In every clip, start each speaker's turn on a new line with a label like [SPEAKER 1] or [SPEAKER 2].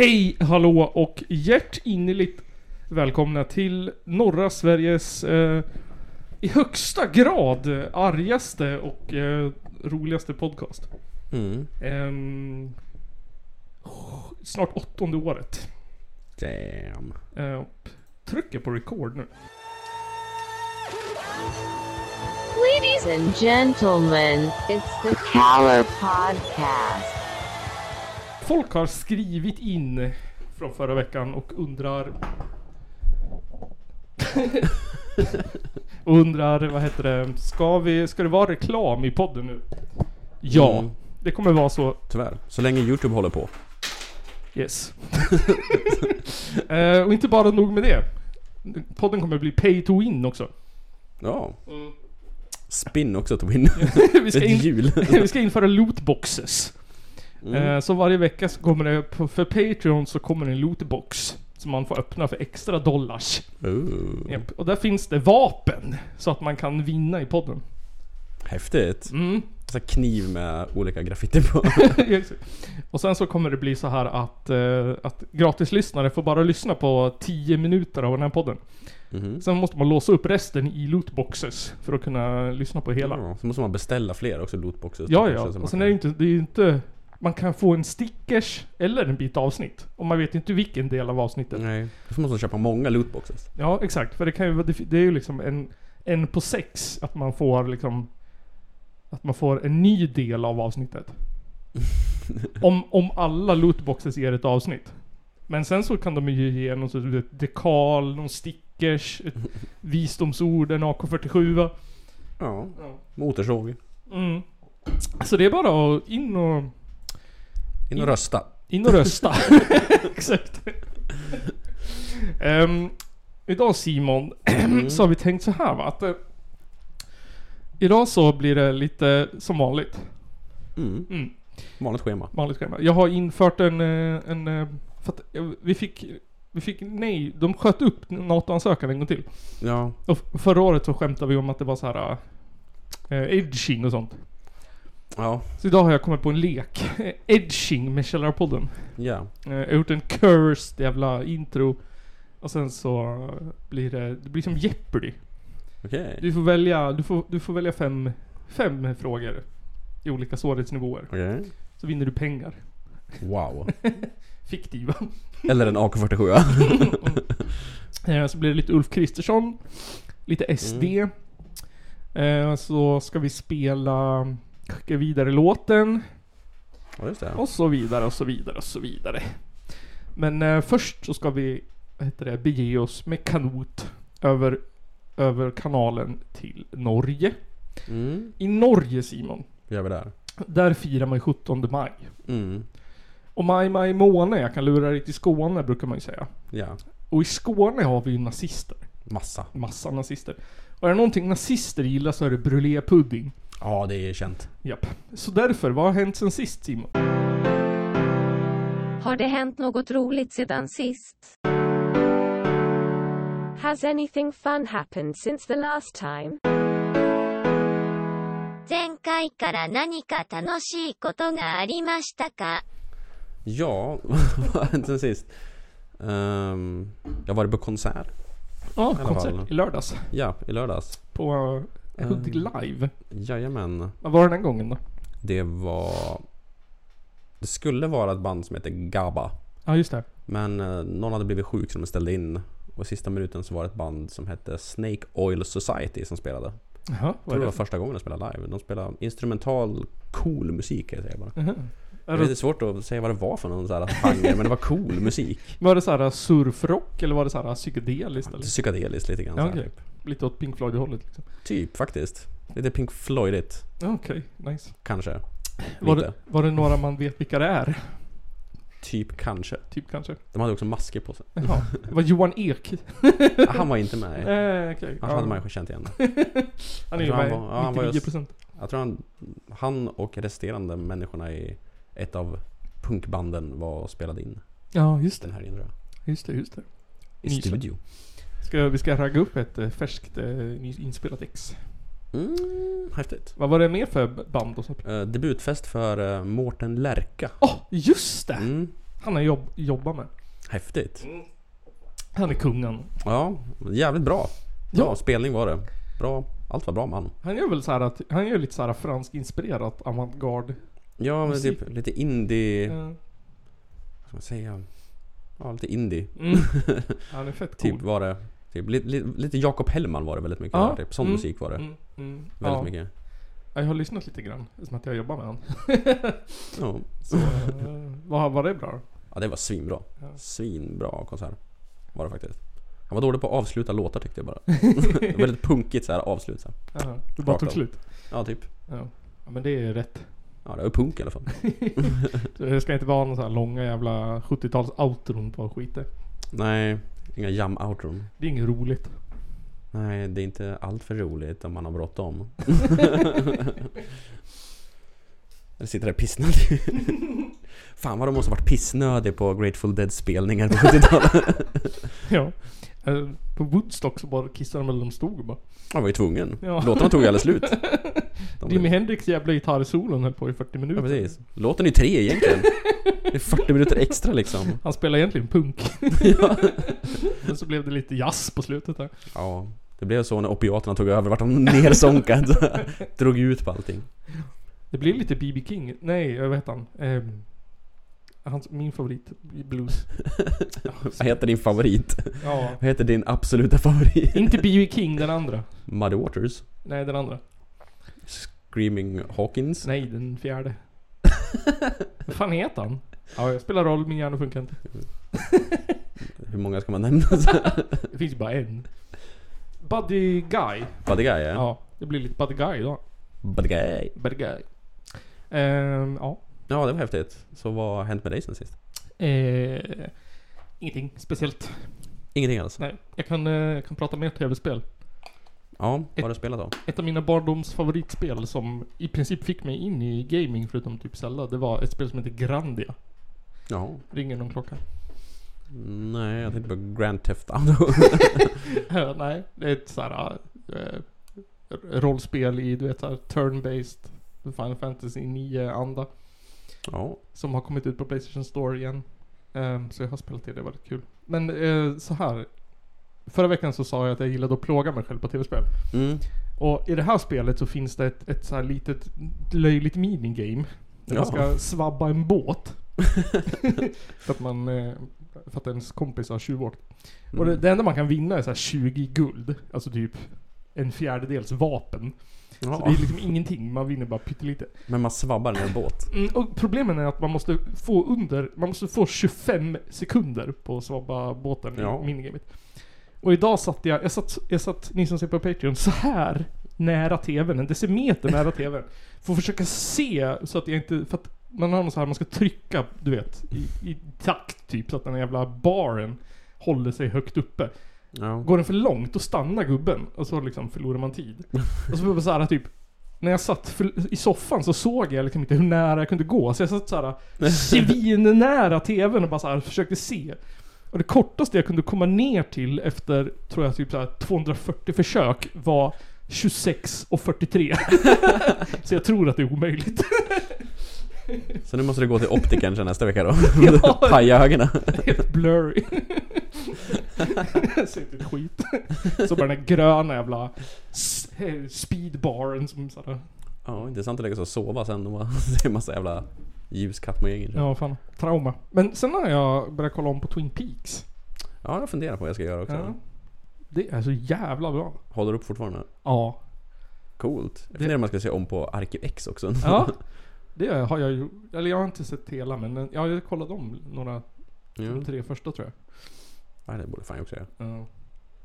[SPEAKER 1] Hej, hallå och hjärtinnerligt välkomna till norra Sveriges eh, i högsta grad argaste och eh, roligaste podcast.
[SPEAKER 2] Mm.
[SPEAKER 1] Ehm, snart åttonde året.
[SPEAKER 2] Damn.
[SPEAKER 1] Eh, trycker på record nu.
[SPEAKER 3] Ladies and gentlemen, it's the Caller Podcast.
[SPEAKER 1] Folk har skrivit in från förra veckan och undrar... undrar, vad heter det, ska, vi, ska det vara reklam i podden nu? Ja,
[SPEAKER 2] Mm.
[SPEAKER 1] det kommer vara så.
[SPEAKER 2] Tyvärr. Så länge YouTube håller på.
[SPEAKER 1] Yes. Eh, och inte bara nog med det. Podden kommer bli pay to win också.
[SPEAKER 2] Ja. Spin också to win.
[SPEAKER 1] vi, ska in, vi ska införa lootboxes.
[SPEAKER 2] Mm.
[SPEAKER 1] Eh, så varje vecka så kommer det, på, för Patreon så kommer det en lootbox. Som man får öppna för extra dollars. Japp. Och där finns det vapen. Så att man kan vinna i podden.
[SPEAKER 2] Häftigt.
[SPEAKER 1] Mm.
[SPEAKER 2] Så kniv med olika graffiti på.
[SPEAKER 1] och sen så kommer det bli så här att, eh, att gratislyssnare får bara lyssna på 10 minuter av den här podden.
[SPEAKER 2] Mhm.
[SPEAKER 1] Sen måste man låsa upp resten i lootboxes för att kunna lyssna på hela.
[SPEAKER 2] Ja, så måste man beställa fler också lootboxes.
[SPEAKER 1] Ja, ja. Och sen är det inte, det är ju inte... Man kan få en stickers eller en bit avsnitt. Och man vet inte vilken del av avsnittet.
[SPEAKER 2] Nej. Då måste man köpa många lootboxes.
[SPEAKER 1] Ja, exakt. För det kan ju vara- det, är ju liksom en, en på sex att man får liksom... Att man får en ny del av avsnittet. om, om alla lootboxes ger ett avsnitt. Men sen så kan de ju ge någon sorts ett dekal, någon stickers, ett visdomsord, en AK47.
[SPEAKER 2] Ja.
[SPEAKER 1] Ja.
[SPEAKER 2] Motorsåg.
[SPEAKER 1] Mm. Så det är bara att in och,
[SPEAKER 2] In och rösta.
[SPEAKER 1] in och rösta. Exakt. Ehm, idag Simon, så har vi tänkt så här va. Att, eh, idag så blir det lite som vanligt.
[SPEAKER 2] Mm.
[SPEAKER 1] Mm,
[SPEAKER 2] Vanligt schema.
[SPEAKER 1] vanligt schema. Jag har infört en... eh, en eh, för att vi fick... Vi fick nej, de sköt upp NATO-ansökan en gång till.
[SPEAKER 2] Ja.
[SPEAKER 1] Och förra året så skämtade vi om att det var så här eh, edging och sånt.
[SPEAKER 2] Ja.
[SPEAKER 1] Så idag har jag kommit på en lek. Edging med Källarpodden.
[SPEAKER 2] Ja.
[SPEAKER 1] Eh, Jag har gjort en cursed jävla intro. Och sen så blir det, det blir som Jeopardy.
[SPEAKER 2] Okej.
[SPEAKER 1] Du får välja, du får, du får välja fem, fem frågor. I olika svårighetsnivåer.
[SPEAKER 2] Okej.
[SPEAKER 1] Så vinner du pengar.
[SPEAKER 2] Wow.
[SPEAKER 1] Fiktiva.
[SPEAKER 2] Eller en AK47.
[SPEAKER 1] Eh, Så blir det lite Ulf Kristersson. Lite SD. Eh, Så ska vi spela Skicka vidare låten.
[SPEAKER 2] Ja, just det.
[SPEAKER 1] Och så vidare och så vidare och så vidare. Men eh, först så ska vi, vad heter det, bege oss med kanot över, över kanalen till Norge.
[SPEAKER 2] Mm.
[SPEAKER 1] I Norge Simon,
[SPEAKER 2] gör vi där?
[SPEAKER 1] där firar man ju 17 maj.
[SPEAKER 2] Mm.
[SPEAKER 1] Och maj, maj måne, jag kan lura dig till Skåne brukar man ju säga.
[SPEAKER 2] Ja.
[SPEAKER 1] Och i Skåne har vi ju nazister.
[SPEAKER 2] Massa.
[SPEAKER 1] Massa nazister. Och är det någonting nazister gillar så är det brulépudding.
[SPEAKER 2] Ja, det är känt.
[SPEAKER 1] Japp. Så därför, vad har hänt sen sist Simon?
[SPEAKER 4] Har det hänt något roligt sedan sist? Has anything fun happened since the last time?
[SPEAKER 5] 前回から何か楽しいことがありましたか
[SPEAKER 2] Ja, vad har hänt sen sist? Um, jag var på konsert.
[SPEAKER 1] Ja,
[SPEAKER 2] alla
[SPEAKER 1] konsert
[SPEAKER 2] fall.
[SPEAKER 1] i lördags.
[SPEAKER 2] Ja, i lördags.
[SPEAKER 1] På uh, Hudik
[SPEAKER 2] Mm.
[SPEAKER 1] Live.
[SPEAKER 2] Jajamän.
[SPEAKER 1] Vad var det den gången då?
[SPEAKER 2] Det var... Det skulle vara ett band som heter GABA.
[SPEAKER 1] Ja, just det.
[SPEAKER 2] Men eh, någon hade blivit sjuk så de ställde in. Och i sista minuten så var det ett band som hette Snake Oil Society som spelade.
[SPEAKER 1] Jaha,
[SPEAKER 2] Jag
[SPEAKER 1] vad
[SPEAKER 2] tror
[SPEAKER 1] är
[SPEAKER 2] det
[SPEAKER 1] det?
[SPEAKER 2] var första gången de spelade live. De spelade instrumental cool musik kan jag säga bara.
[SPEAKER 1] Jaha.
[SPEAKER 2] Det
[SPEAKER 1] Är
[SPEAKER 2] är
[SPEAKER 1] det,
[SPEAKER 2] lite svårt att säga vad det var för någon sån här genre, men det var cool musik.
[SPEAKER 1] var det såhär surfrock eller var det såhär psykedeliskt eller?
[SPEAKER 2] Psykedeliskt lite grann.
[SPEAKER 1] Ja,
[SPEAKER 2] så här,
[SPEAKER 1] okej. Lite åt Pink Floyd-hållet liksom.
[SPEAKER 2] Typ faktiskt. Lite Pink Floydigt.
[SPEAKER 1] Ja, Okej, nice.
[SPEAKER 2] Kanske.
[SPEAKER 1] Var det, var det några man vet vilka det är?
[SPEAKER 2] Typ kanske.
[SPEAKER 1] Typ kanske?
[SPEAKER 2] De hade också masker på sig.
[SPEAKER 1] Jaha. Det var Johan Ek?
[SPEAKER 2] Ah, Han var inte med.
[SPEAKER 1] Eh, okej.
[SPEAKER 2] Annars hade man ju känt igen.
[SPEAKER 1] Han är ju
[SPEAKER 2] han
[SPEAKER 1] med
[SPEAKER 2] var- ja, han var just-
[SPEAKER 1] 99%.
[SPEAKER 2] Jag tror han, han och resterande människorna i ett av punkbanden var och spelade in
[SPEAKER 1] Ja, just det.
[SPEAKER 2] den här.
[SPEAKER 1] Just det, just det.
[SPEAKER 2] I
[SPEAKER 1] Nysa.
[SPEAKER 2] studio.
[SPEAKER 1] Ska, vi ska ragga upp ett eh, färskt eh, inspelat ex.
[SPEAKER 2] Mm, häftigt.
[SPEAKER 1] Vad var det mer för band och så?
[SPEAKER 2] Uh, debutfest för uh, Mårten Lärka.
[SPEAKER 1] Åh, just det!
[SPEAKER 2] Mm.
[SPEAKER 1] Han har jobb, jobbat med.
[SPEAKER 2] Häftigt.
[SPEAKER 1] Han är kungen.
[SPEAKER 2] Ja, jävligt bra. Bra
[SPEAKER 1] Ja.
[SPEAKER 2] spelning var det. Bra. Allt var bra med han.
[SPEAKER 1] Han gör väl så här att, han gör lite så här fransk inspirerat avantgarde.
[SPEAKER 2] Ja, men
[SPEAKER 1] Musik.
[SPEAKER 2] typ lite indie...
[SPEAKER 1] Ja.
[SPEAKER 2] Vad ska man säga? Ja, lite indie.
[SPEAKER 1] Mm. Han är fett cool.
[SPEAKER 2] Typ var det... Typ, lite, lite, lite Jakob Hellman var det väldigt mycket.
[SPEAKER 1] Ja.
[SPEAKER 2] Typ. Sån
[SPEAKER 1] Mm.
[SPEAKER 2] musik var det.
[SPEAKER 1] Mm, mm.
[SPEAKER 2] Väldigt
[SPEAKER 1] ja.
[SPEAKER 2] mycket.
[SPEAKER 1] Jag har lyssnat lite grann, som att jag jobbar med han.
[SPEAKER 2] Ja.
[SPEAKER 1] Så, eh, var, var det bra?
[SPEAKER 2] ja, det var svinbra.
[SPEAKER 1] Ja.
[SPEAKER 2] Svinbra konsert. Var det faktiskt. Han var dålig på att avsluta låtar tyckte jag bara. väldigt punkigt så här avslut så här.
[SPEAKER 1] Det bara tog slut?
[SPEAKER 2] Ja, typ.
[SPEAKER 1] Ja men det är rätt.
[SPEAKER 2] Ja, det var punk i alla fall.
[SPEAKER 1] Så det ska inte vara någon så här långa jävla 70-tals outron på skiten.
[SPEAKER 2] Nej, inga jam outron.
[SPEAKER 1] Det är inget roligt.
[SPEAKER 2] Nej, det är inte allt för roligt om man har bråttom. Eller sitter där pissnödig. Fan vad de måste ha varit pissnödig på Grateful Dead spelningar på 70-talet.
[SPEAKER 1] Ja. Eh, På Woodstock så bara kissade de eller de stod bara.
[SPEAKER 2] Man var ju tvungen.
[SPEAKER 1] Ja.
[SPEAKER 2] Låtarna tog ju aldrig slut. De
[SPEAKER 1] Jimi Hendrix jävla gitarrsolon höll på i 40 minuter.
[SPEAKER 2] Ja precis. Låten är tre egentligen. Det är 40 minuter extra liksom.
[SPEAKER 1] Han spelar egentligen punk.
[SPEAKER 2] Ja.
[SPEAKER 1] Men så blev det lite jazz på slutet där.
[SPEAKER 2] ja. Det blev så när opiaterna tog över, vart de nersånkad. Drog ut på allting.
[SPEAKER 1] Det blir lite B.B. King. Nej, jag vet han. Ehm, hans, min favorit i blues.
[SPEAKER 2] Vad heter din favorit?
[SPEAKER 1] ja.
[SPEAKER 2] Vad heter din absoluta favorit?
[SPEAKER 1] Inte B.B. King, den andra.
[SPEAKER 2] Muddy Waters?
[SPEAKER 1] Nej, den andra.
[SPEAKER 2] Screaming Hawkins?
[SPEAKER 1] Nej, den fjärde. Vad fan heter han? Ja, jag spelar roll, min hjärna funkar inte.
[SPEAKER 2] Hur många ska man nämna?
[SPEAKER 1] Det finns bara en. Buddy Guy.
[SPEAKER 2] Buddy Guy ja.
[SPEAKER 1] Ja, det blir lite Buddy Guy då.
[SPEAKER 2] Buddy Guy.
[SPEAKER 1] Buddy Guy. Ehm, ja.
[SPEAKER 2] Ja det var häftigt. Så vad har hänt med dig sen sist?
[SPEAKER 1] Eh, ingenting speciellt.
[SPEAKER 2] Ingenting alls?
[SPEAKER 1] Nej, jag kan, eh, jag kan prata mer tv-spel.
[SPEAKER 2] Ja, vad har du spelat då?
[SPEAKER 1] Ett av mina barndoms favoritspel som i princip fick mig in i gaming förutom typ Zelda. Det var ett spel som heter Grandia.
[SPEAKER 2] Ja.
[SPEAKER 1] Ringer någon klocka?
[SPEAKER 2] Nej, jag tänkte på Grand Theft Auto.
[SPEAKER 1] Nej, det är ett såhär eh, rollspel i du vet såhär turn-based Final Fantasy 9 anda.
[SPEAKER 2] Ja.
[SPEAKER 1] Som har kommit ut på Playstation Store igen. Ehm, så jag har spelat det, det var väldigt kul. Men eh, så här. Förra veckan så sa jag att jag gillade att plåga mig själv på tv-spel.
[SPEAKER 2] Mm.
[SPEAKER 1] Och i det här spelet så finns det ett, ett så här litet löjligt minigame. Där man
[SPEAKER 2] Ja.
[SPEAKER 1] ska svabba en båt. för att man... eh, För att ens kompis har tjuvåkt. Och det, det enda man kan vinna är så här 20 guld. Alltså typ en fjärdedels vapen. Så
[SPEAKER 2] Ja.
[SPEAKER 1] det är liksom ingenting, man vinner bara pyttelite.
[SPEAKER 2] Men man svabbar ner en båt.
[SPEAKER 1] Mm, och problemet är att man måste få under, man måste få 25 sekunder på att svabba båten
[SPEAKER 2] Ja.
[SPEAKER 1] i minigamet. Och idag satt jag, jag satt, jag satt, ni som ser på Patreon, så här nära TVn, en decimeter nära TVn. För att försöka se så att jag inte, för att man har något så här, man ska trycka, du vet, i, i takt typ, så att den jävla baren håller sig högt uppe.
[SPEAKER 2] Ja.
[SPEAKER 1] Går den för långt, då stannar gubben. Och så liksom förlorar man tid. Och så var det så här typ när jag satt för, i soffan så såg jag liksom inte hur nära jag kunde gå. Så jag satt såhär svinnära TVn och bara så här försökte se. Och det kortaste jag kunde komma ner till efter, tror jag, typ så här 240 försök var 26 och 43. så jag tror att det är omöjligt.
[SPEAKER 2] Så nu måste du gå till optikern sen nästa vecka då.
[SPEAKER 1] Ja.
[SPEAKER 2] Paja ögonen.
[SPEAKER 1] Helt blurry. Jag ser inte ett skit. Så bara den här gröna jävla speedbaren som såhär...
[SPEAKER 2] Ja, intressant att lägga sig och sova sen och bara se massa jävla ljuskattmojänger.
[SPEAKER 1] Ja, fan. Trauma. Men sen har jag börjat kolla om på Twin Peaks.
[SPEAKER 2] Ja, jag funderar på vad jag ska göra också.
[SPEAKER 1] Ja. Det är så jävla bra.
[SPEAKER 2] Håller upp fortfarande?
[SPEAKER 1] Ja.
[SPEAKER 2] Coolt. Jag
[SPEAKER 1] Det-
[SPEAKER 2] funderar om jag ska se om på Arkiv X också.
[SPEAKER 1] Ja. Det har jag ju... Eller jag har inte sett hela men ja, jag har kollat om några,
[SPEAKER 2] ja.
[SPEAKER 1] de tre första tror jag.
[SPEAKER 2] ja, det borde fan jag också göra.
[SPEAKER 1] Ja.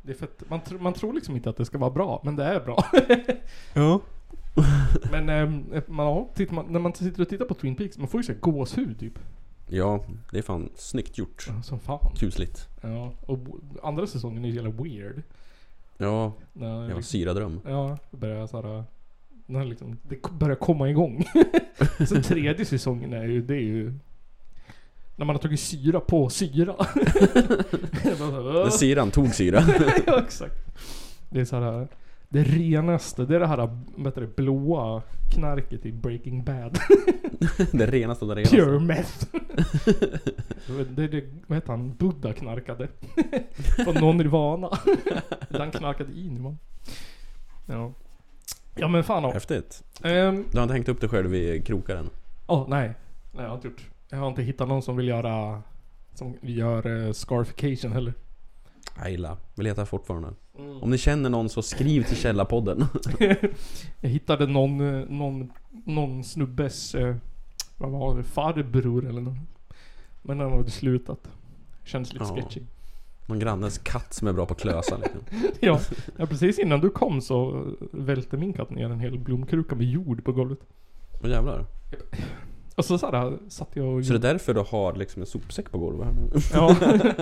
[SPEAKER 1] Det är fett. Man, tr- man tror liksom inte att det ska vara bra, men det är bra.
[SPEAKER 2] Ja.
[SPEAKER 1] men ehm, man, ja, man, när man sitter och tittar på Twin Peaks, man får ju såhär gåshud typ.
[SPEAKER 2] Ja, det är fan snyggt gjort.
[SPEAKER 1] Ja, Som fan.
[SPEAKER 2] Kusligt.
[SPEAKER 1] Ja, och andra säsongen är ju jävla weird.
[SPEAKER 2] Ja, jag har
[SPEAKER 1] liksom,
[SPEAKER 2] syradröm.
[SPEAKER 1] ja, börjar såhär... När liksom, det börjar komma igång. Sen tredje säsongen är ju, det är ju... När man har tagit syra på syra. Det är bara så här,
[SPEAKER 2] Men syran tog syra.
[SPEAKER 1] ja, exakt. Det är så här. Det renaste, det är det här heter det, blåa knarket i Breaking Bad.
[SPEAKER 2] det renaste av det renaste.
[SPEAKER 1] Pure meth. det är det, vad heter han, Buddha knarkade. Från någon nirvana. Han knarkade i nirvana. Ja. Ja men fan också.
[SPEAKER 2] Häftigt.
[SPEAKER 1] Ehm,
[SPEAKER 2] Du har inte hängt upp dig själv i krokaren?
[SPEAKER 1] Åh nej. Nej jag har inte gjort. Jag har inte hittat någon som vill göra som gör uh, scarification heller.
[SPEAKER 2] Gillar. Vi letar fortfarande. Om ni känner någon så skriv till Källarpodden.
[SPEAKER 1] jag hittade någon, eh, någon, någon snubbes, eh, vad var det, farbror eller något. Men den hade slutat. Kändes lite
[SPEAKER 2] Ja.
[SPEAKER 1] sketchy.
[SPEAKER 2] Någon grannes katt som är bra på att klösa liksom.
[SPEAKER 1] Ja, ja, precis innan du kom så välte min katt ner en hel blomkruka med jord på golvet.
[SPEAKER 2] Åh jävlar.
[SPEAKER 1] Och så såhär satt jag och
[SPEAKER 2] Så det är därför du har liksom en sopsäck på golvet här nu?
[SPEAKER 1] Ja.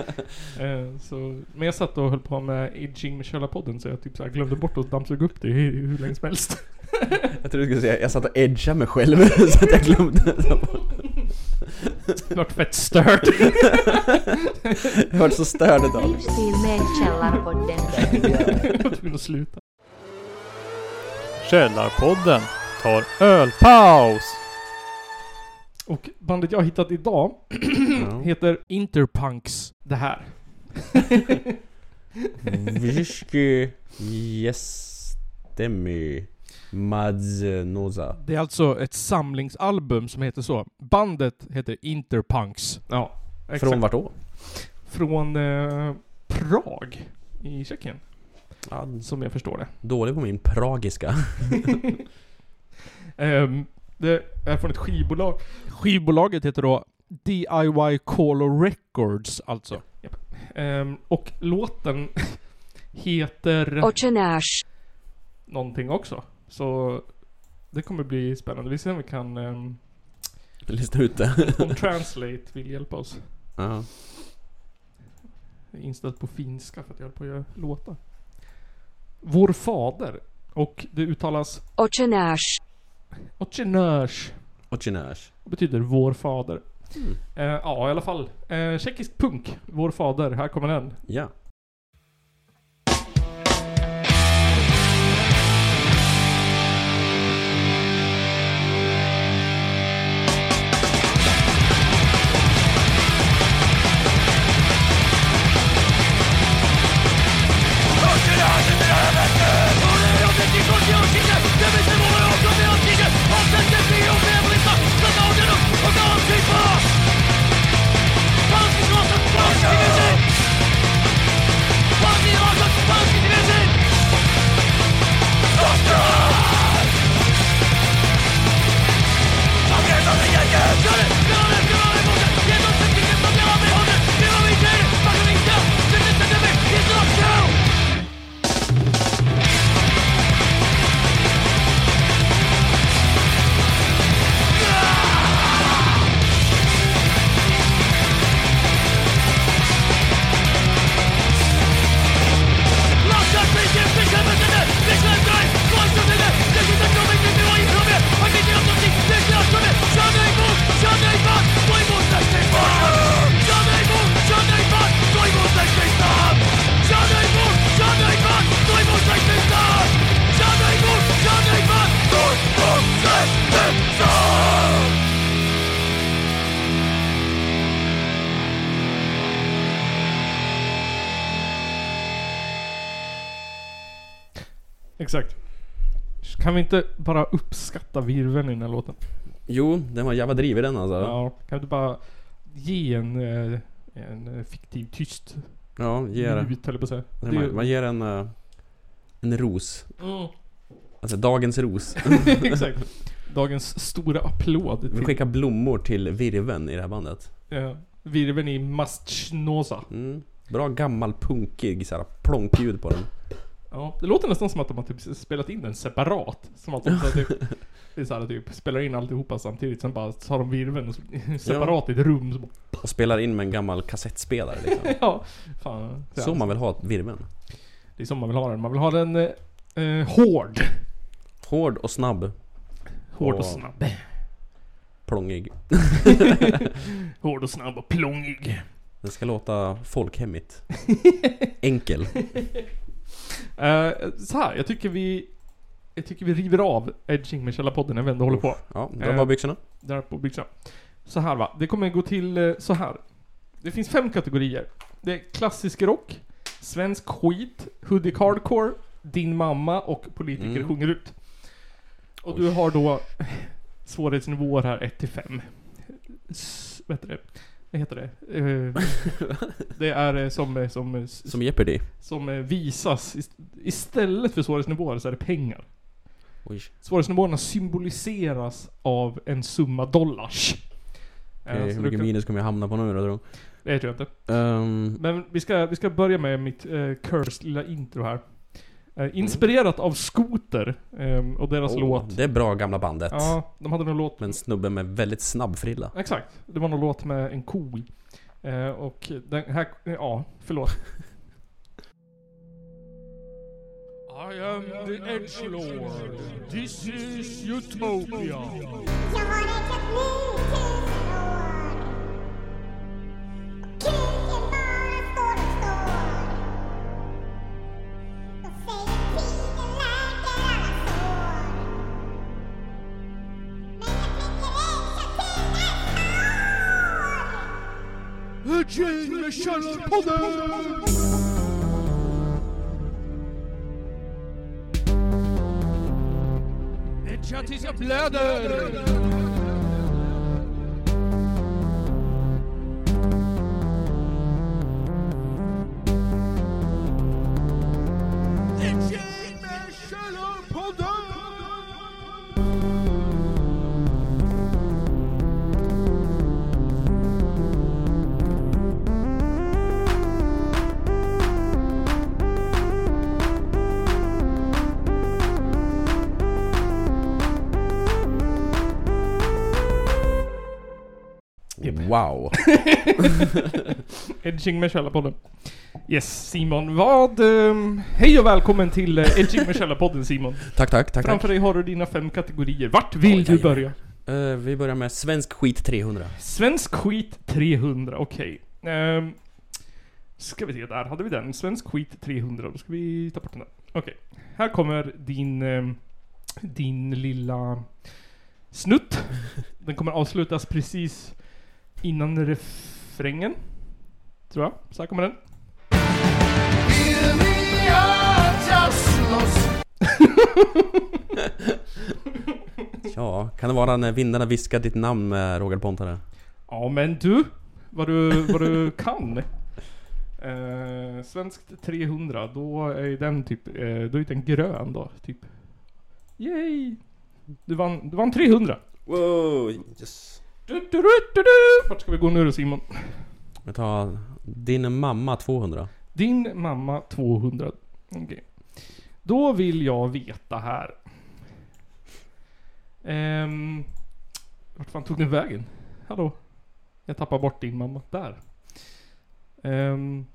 [SPEAKER 1] Eh, så, men jag satt och höll på med aging med Källarpodden så jag typ så här glömde bort att dammsuga upp det hur, hur länge som helst.
[SPEAKER 2] Jag trodde du skulle säga, jag satt och edgade mig själv så att jag glömde.
[SPEAKER 1] Vart fett stört.
[SPEAKER 2] Jag var så störd tag.
[SPEAKER 5] Livsstil med Källarpodden.
[SPEAKER 1] jag var tvungen att sluta.
[SPEAKER 6] Källarpodden tar ölpaus!
[SPEAKER 1] Och bandet jag har hittat idag heter Interpunks det här.
[SPEAKER 2] Whisky Jestemi Madznoza.
[SPEAKER 1] Det är alltså ett samlingsalbum som heter så. Bandet heter Interpunks. Ja, exakt.
[SPEAKER 2] Från vart då?
[SPEAKER 1] Från eh, Prag i Tjeckien.
[SPEAKER 2] Ja,
[SPEAKER 1] Som jag förstår det.
[SPEAKER 2] dålig på min pragiska.
[SPEAKER 1] Ehm, det är från ett skivbolag. Skivbolaget heter då DIY Color Records alltså. Japp. Ehm, och låten heter
[SPEAKER 4] Oceanash.
[SPEAKER 1] någonting också. Så det kommer bli spännande. Vi ser om vi kan... Um,
[SPEAKER 2] Lista ut det.
[SPEAKER 1] om Translate vill hjälpa oss.
[SPEAKER 2] Ja.
[SPEAKER 1] Jag är inställd på finska för att jag håller på att göra låtar. Vår fader. Och det uttalas
[SPEAKER 4] Oceanash.
[SPEAKER 1] Ochenörs.
[SPEAKER 2] Ochinärs.
[SPEAKER 1] Det betyder vår fader.
[SPEAKER 2] Mm.
[SPEAKER 1] Eh, ja, i alla fall. Eh, tjeckisk punk. Vår fader. Här kommer den.
[SPEAKER 2] Ja.
[SPEAKER 1] Exakt. Kan vi inte bara uppskatta virveln i den här låten?
[SPEAKER 2] Jo, den var jävla drivig den alltså.
[SPEAKER 1] Ja. Kan vi inte bara ge en, eh, en eh, fiktiv tyst
[SPEAKER 2] Ja, ger,
[SPEAKER 1] minut höll jag på att säga. Det är
[SPEAKER 2] man,
[SPEAKER 1] ju-
[SPEAKER 2] man ger en, eh, en ros.
[SPEAKER 1] Mm.
[SPEAKER 2] Alltså dagens ros.
[SPEAKER 1] Exakt. Dagens stora applåd
[SPEAKER 2] Vi
[SPEAKER 1] till
[SPEAKER 2] skickar blommor till virven i det här bandet.
[SPEAKER 1] eh, virveln i Mastchnosa.
[SPEAKER 2] Mm. Bra gammal punkig såhär plonkljud på den.
[SPEAKER 1] Ja, det låter nästan som att de har typ spelat in den separat. Som att de så typ, det är så här, typ spelar in alltihopa samtidigt, sen bara tar de virveln och så- separat i ett rum. Så bara,
[SPEAKER 2] Och spelar in med en gammal kassettspelare liksom.
[SPEAKER 1] ja, fan. Är,
[SPEAKER 2] Så man vill ha virven.
[SPEAKER 1] det är som man vill ha den. Man vill ha den eh, eh, hård.
[SPEAKER 2] Hård och snabb.
[SPEAKER 1] Hård och
[SPEAKER 2] Och-
[SPEAKER 1] snabb.
[SPEAKER 2] Plångig.
[SPEAKER 1] Hård och snabb och plångig.
[SPEAKER 2] Den ska låta folkhemmigt. Enkel.
[SPEAKER 1] Eh, så här, jag tycker vi... Jag tycker vi river av Edging med Källarpodden när vi ändå håller på.
[SPEAKER 2] Ja, dra
[SPEAKER 1] Eh.
[SPEAKER 2] bara byxorna.
[SPEAKER 1] Där på byxan. Så här va, det kommer gå till eh, så här. Det finns fem kategorier. Det är klassisk rock, svensk skit, hoodie hardcore, din mamma och politiker
[SPEAKER 2] Mm.
[SPEAKER 1] sjunger ut. Och
[SPEAKER 2] Oj.
[SPEAKER 1] du har då svårighetsnivåer här 1 till 5. S- Vad heter det? Vad heter det? Eh, det är eh, som, eh, som, eh,
[SPEAKER 2] Som Jeopardy.
[SPEAKER 1] som eh, visas. Ist- Istället för svårighetsnivåer så är det pengar.
[SPEAKER 2] Oj.
[SPEAKER 1] Svårighetsnivåerna symboliseras av en summa dollars. Eh,
[SPEAKER 2] Okej,
[SPEAKER 1] så
[SPEAKER 2] hur
[SPEAKER 1] du
[SPEAKER 2] mycket
[SPEAKER 1] kan-
[SPEAKER 2] minus kommer jag hamna på nu då tror
[SPEAKER 1] Det tror jag inte.
[SPEAKER 2] um,
[SPEAKER 1] Men vi ska, vi ska börja med mitt uh, Curse lilla intro här. Eh, inspirerat av Scooter ehm, och deras
[SPEAKER 2] oh,
[SPEAKER 1] låt.
[SPEAKER 2] Det är bra gamla bandet.
[SPEAKER 1] Ja, de hade någon låt
[SPEAKER 2] Med en snubbe med väldigt snabb frilla.
[SPEAKER 1] Exakt. Det var någon låt med en ko i. Eh, och den här, ja, förlåt. I am the Edge Lord. This is Utopia. Edging med Källarpodden! Edga tills
[SPEAKER 2] Wow.
[SPEAKER 1] Edging med Källarpodden. Yes, Simon. Vad... ehm, hej och välkommen till uh, Edging med Källarpodden Simon.
[SPEAKER 2] tack, tack, tack,
[SPEAKER 1] Framför
[SPEAKER 2] tack.
[SPEAKER 1] dig har du dina fem kategorier. Vart vill
[SPEAKER 2] Oj,
[SPEAKER 1] du börja?
[SPEAKER 2] Eh, vi börjar med Svensk skit 300.
[SPEAKER 1] Svensk skit 300, okej. Ehm, ska vi se, där hade vi den. Svensk skit 300, då ska vi ta bort den där. Okej. Här kommer din... ehm, din lilla snutt. Den kommer avslutas precis innan refrängen. Tror jag. Så här kommer den.
[SPEAKER 2] Ja, kan det vara när vindarna viskar ditt namn med Roger Pontare?
[SPEAKER 1] Ja men du, vad du, vad du kan. Eh, svenskt 300, då är ju den typ, eh, då är den grön då, typ. Yay! Du vann, du vann 300.
[SPEAKER 2] Wow, yes.
[SPEAKER 1] Du, du, du, du. Vart ska vi gå nu då Simon?
[SPEAKER 2] Jag tar din mamma 200.
[SPEAKER 1] Din mamma 200. Okej. Då vill jag veta här. Ehm, vart fan tog den vägen? Hallå? Jag tappar bort din mamma. Där. Ehm,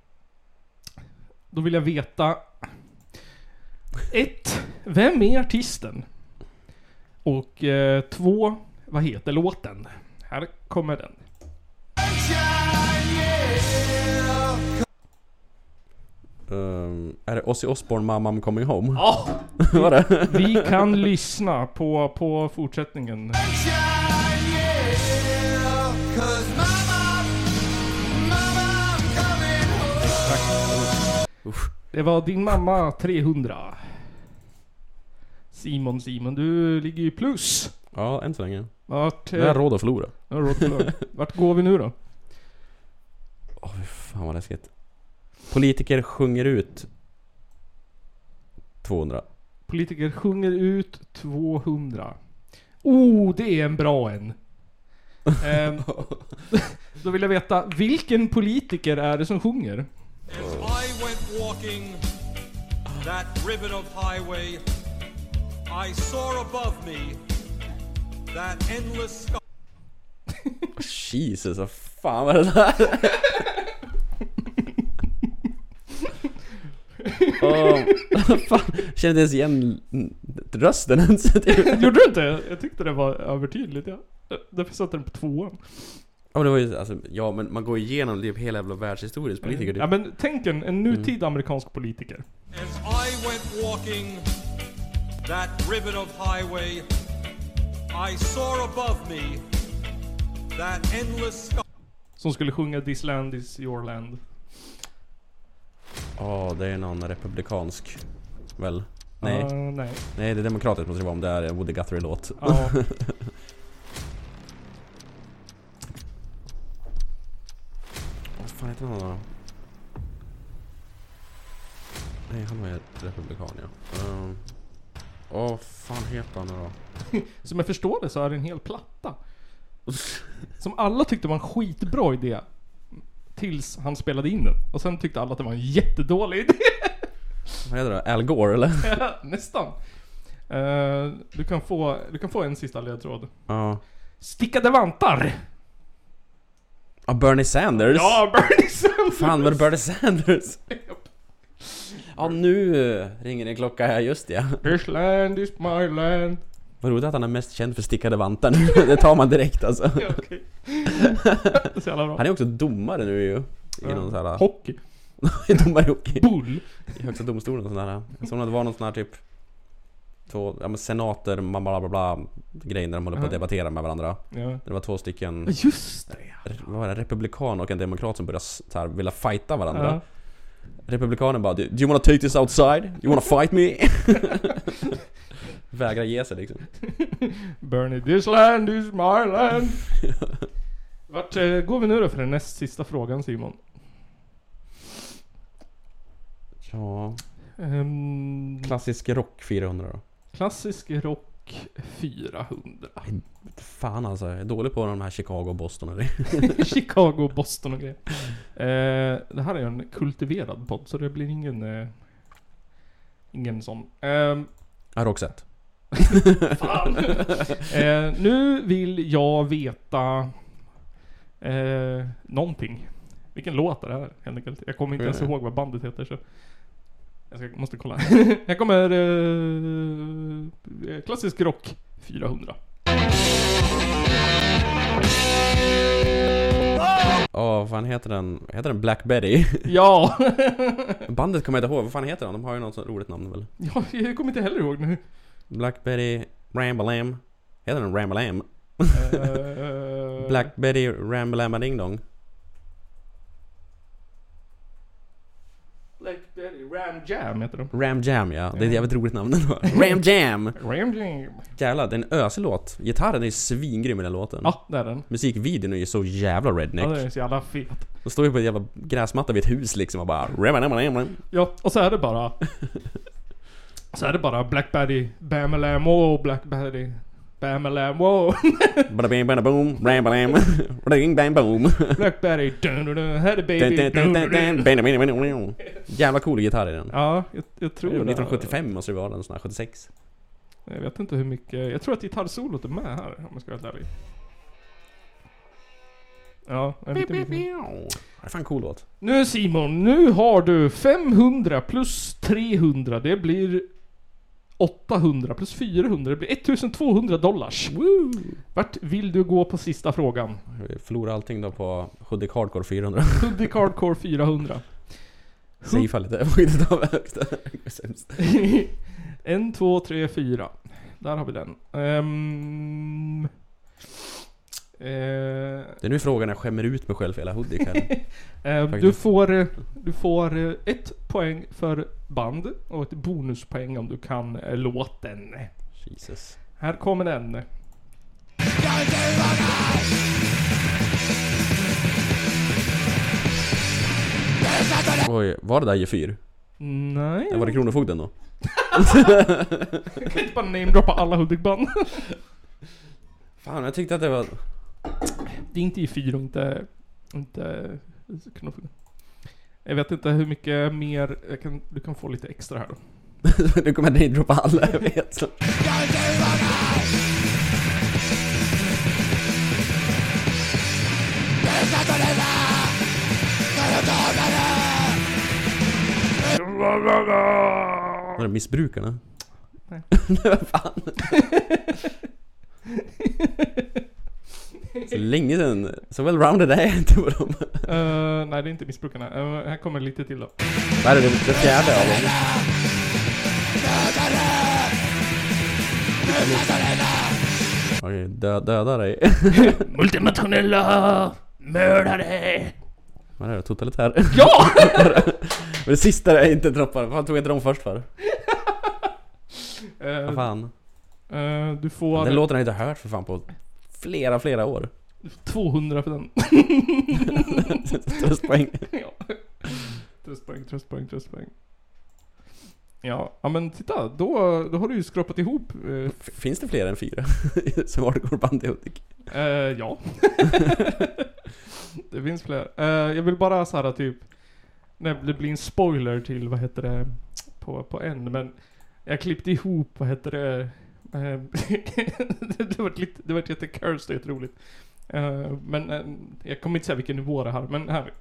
[SPEAKER 1] då vill jag veta. Ett, Vem är artisten? Och eh, två, vad heter låten? Här kommer den.
[SPEAKER 2] Um, är det Ozzy Osbourne Mamma I'm coming home?
[SPEAKER 1] Ja!
[SPEAKER 2] Var det?
[SPEAKER 1] Vi kan lyssna på, på fortsättningen. Det var din mamma 300. Simon, Simon, du ligger ju plus.
[SPEAKER 2] Ja, än så länge.
[SPEAKER 1] Vart,
[SPEAKER 2] Jag har
[SPEAKER 1] eh,
[SPEAKER 2] råd att förlora.
[SPEAKER 1] råd för det. Vart går vi nu då?
[SPEAKER 2] Åh fy fan vad läskigt. Politiker sjunger ut 200.
[SPEAKER 1] Politiker sjunger ut 200. Oh, det är en bra en. Ehm, då vill jag veta, vilken politiker är det som sjunger?
[SPEAKER 7] As I went walking that ribbon of highway, I saw above me that endless sky.
[SPEAKER 2] Jesus, vad fan var det där? Åh, fan, känner inte ens igen rösten ens.
[SPEAKER 1] Gjorde du inte? Jag tyckte det var övertydligt. Ja. Därför satte den på tvåan.
[SPEAKER 2] Ja, men det var ju, alltså, ja men man går igenom typ hela jävla världshistoriens politiker typ.
[SPEAKER 1] Ja men tänk en, en nutida amerikansk politiker.
[SPEAKER 7] As I went walking that ribbon of highway, I saw above me that endless sky.
[SPEAKER 1] Som skulle sjunga 'This land is your land'.
[SPEAKER 2] Ja, det är någon republikansk. Väl? Nej.
[SPEAKER 1] Ah, nej.
[SPEAKER 2] Nej, det är demokratiskt måste det vara om det är en Woody Guthrie-låt.
[SPEAKER 1] Ja.
[SPEAKER 2] Vad fan heter han då? Nej, han var ju republikan ja. Ehm, Åh, fan heter han nu då?
[SPEAKER 1] Som jag förstår det så är det en hel platta. Som alla tyckte var en skitbra idé. Tills han spelade in den. Och sen tyckte alla att det var en jättedålig idé.
[SPEAKER 2] Vad heter det? Al Gore eller?
[SPEAKER 1] Nästan. Eh, du, kan få, du kan få en sista ledtråd.
[SPEAKER 2] Ja.
[SPEAKER 1] Stickade vantar!
[SPEAKER 2] Ja, Bernie Sanders?
[SPEAKER 1] Ja, Bernie Sanders!
[SPEAKER 2] Fan var det Bernie Sanders? Ja, nu ringer en klocka här, just ja.
[SPEAKER 1] This land is my land.
[SPEAKER 2] Vad roligt att han är mest känd för stickade vantar nu. Det tar man direkt alltså.
[SPEAKER 1] Ja, okej. Så jävla bra.
[SPEAKER 2] Han är också domare nu ju. I någon sån här...
[SPEAKER 1] Hockey.
[SPEAKER 2] domare i hockey.
[SPEAKER 1] Bull.
[SPEAKER 2] I högsta domstolen och sån där. Jag såg att det var någon sån här typ... Två, ja men senater, bla bla bla, bla grejer när de håller på att
[SPEAKER 1] Ja.
[SPEAKER 2] debattera med varandra.
[SPEAKER 1] Ja.
[SPEAKER 2] Det var två stycken,
[SPEAKER 1] Just det ja.
[SPEAKER 2] vad var det, republikan och en demokrat som började s- så här, vilja fighta varandra.
[SPEAKER 1] Ja.
[SPEAKER 2] Republikanen bara Do you wanna take this outside? You wanna fight me? Vägrar ge sig liksom.
[SPEAKER 1] Bernie, this land is my land. Vart eh, går vi nu då för den näst sista frågan Simon?
[SPEAKER 2] Ja,
[SPEAKER 1] Um,
[SPEAKER 2] klassisk rock 400 då.
[SPEAKER 1] klassisk rock 400.
[SPEAKER 2] Fan alltså, jag är dålig på de här Chicago och Boston och det.
[SPEAKER 1] Chicago, Boston och grejer. Eh, det här är en kultiverad podd så det blir ingen... Eh, ingen sån. Ehm,
[SPEAKER 2] Ja, Roxette.
[SPEAKER 1] Fan. eh, nu vill jag veta eh, någonting. Vilken låt är det här helt enkelt? Jag kommer inte ens ihåg vad bandet heter så jag ska, måste kolla. jag kommer... Eh, klassisk rock 400.
[SPEAKER 2] Åh, vad fan heter den? Heter den Black Betty?
[SPEAKER 1] Ja!
[SPEAKER 2] Bandet kommer jag inte ihåg, vad fan heter de? De har ju något så roligt namn väl?
[SPEAKER 1] ja! Jag kommer inte heller ihåg nu.
[SPEAKER 2] Black Betty Rambalam. Heter den Rambalam?
[SPEAKER 1] Eh,
[SPEAKER 2] Black Betty Rambalama Ding Dong.
[SPEAKER 1] Blackberry Ram Jam heter de.
[SPEAKER 2] Ram Jam ja, det är ett
[SPEAKER 1] Ja.
[SPEAKER 2] jävligt roligt namn ändå. Ram Jam!
[SPEAKER 1] Ram Jam.
[SPEAKER 2] Jävlar, det är en ösig låt. Gitarren är ju svingrym i den låten.
[SPEAKER 1] Ja, det är den.
[SPEAKER 2] Musikvideon är ju så jävla
[SPEAKER 1] Ja,
[SPEAKER 2] redneck.
[SPEAKER 1] den är så jävla fet.
[SPEAKER 2] De står ju på en jävla gräsmatta vid ett hus liksom och bara... Rambalam.
[SPEAKER 1] Ja, och så är det bara... så är det bara Blackberry, Bamelam, oh Blackberry, Bamelam, oh
[SPEAKER 2] Bada bing bada boom, rambalam, bada bing bang boom.
[SPEAKER 1] Blackberry, dun, dun, dun,
[SPEAKER 2] Dun,
[SPEAKER 1] baby,
[SPEAKER 2] dun,
[SPEAKER 1] dun,
[SPEAKER 2] dun. Jävla cool gitarr i den.
[SPEAKER 1] Ja, jag, jag tror det.
[SPEAKER 2] 1975 måste det vara den sån här, 76.
[SPEAKER 1] Jag vet inte hur mycket, jag tror att gitarrsolot är med här om jag ska vara helt ärlig. Ja, en liten, liten.
[SPEAKER 2] Det är fan cool låt.
[SPEAKER 1] Nu Simon, nu har du 500 plus 300, det blir 800 plus 400, det blir 1200 dollars. Woo! Vart vill du gå på sista frågan?
[SPEAKER 2] Vi förlorar allting då på Hudik Hardcore 400.
[SPEAKER 1] Hudik Hardcore 400.
[SPEAKER 2] Safea lite, jag får inte ta högsta. Sämst.
[SPEAKER 1] en, två, tre, fyra. Där har vi den. Ehm, eh,
[SPEAKER 2] Det är nu frågan jag skämmer ut mig själv för hela Hudik här.
[SPEAKER 1] eh, du får, eh, du får eh, ett poäng för band och ett bonuspoäng om du kan eh, låten.
[SPEAKER 2] Jesus.
[SPEAKER 1] Här kommer den.
[SPEAKER 2] Oj, var det där G4?
[SPEAKER 1] Nej.
[SPEAKER 2] Var det Kronofogden då?
[SPEAKER 1] Jag kan inte bara namedroppa alla Hudik-band.
[SPEAKER 2] Fan, jag tyckte att det var...
[SPEAKER 1] Det är inte i fyra och inte... Inte... Kronofogden. Jag vet inte hur mycket mer... Kan, du kan få lite extra här då.
[SPEAKER 2] nu kommer namedroppa alla jag vet. Var det missbrukarna?
[SPEAKER 1] Nej.
[SPEAKER 2] Vad fan? Så länge sedan. Så well-rounded är jag inte på dem.
[SPEAKER 1] Eh, nej, det är inte missbrukarna. Eh, här kommer lite till då.
[SPEAKER 2] Vad är det? Det fjärde av dem? Okej, dö, döda dig.
[SPEAKER 1] Multimationella mördare!
[SPEAKER 2] Vad är det? Totalitär?
[SPEAKER 1] Ja!
[SPEAKER 2] Men det sista är inte droppar. Vad tog jag inte dem först för? Vad
[SPEAKER 1] Eh,
[SPEAKER 2] fan?
[SPEAKER 1] eh, du får
[SPEAKER 2] Den låten har jag inte hört för fan på flera, flera år.
[SPEAKER 1] 200 för den.
[SPEAKER 2] Tröstpoäng.
[SPEAKER 1] ja. Tröstpoäng, tröstpoäng, tröstpoäng. Ja, ja men titta. Då, då har du ju skrapat ihop. Eh,
[SPEAKER 2] Finns det fler än fyra? Som hardcore band i Hudik?
[SPEAKER 1] eh, ja. det finns fler. Eh, jag vill bara så här typ. Nej, det blir en spoiler till, vad heter det, på, på en. Men jag klippte ihop, vad heter det, det var lite, det var jättecursed och jätteroligt. Eh, men eh, jag kommer inte säga vilken nivå det här, men här.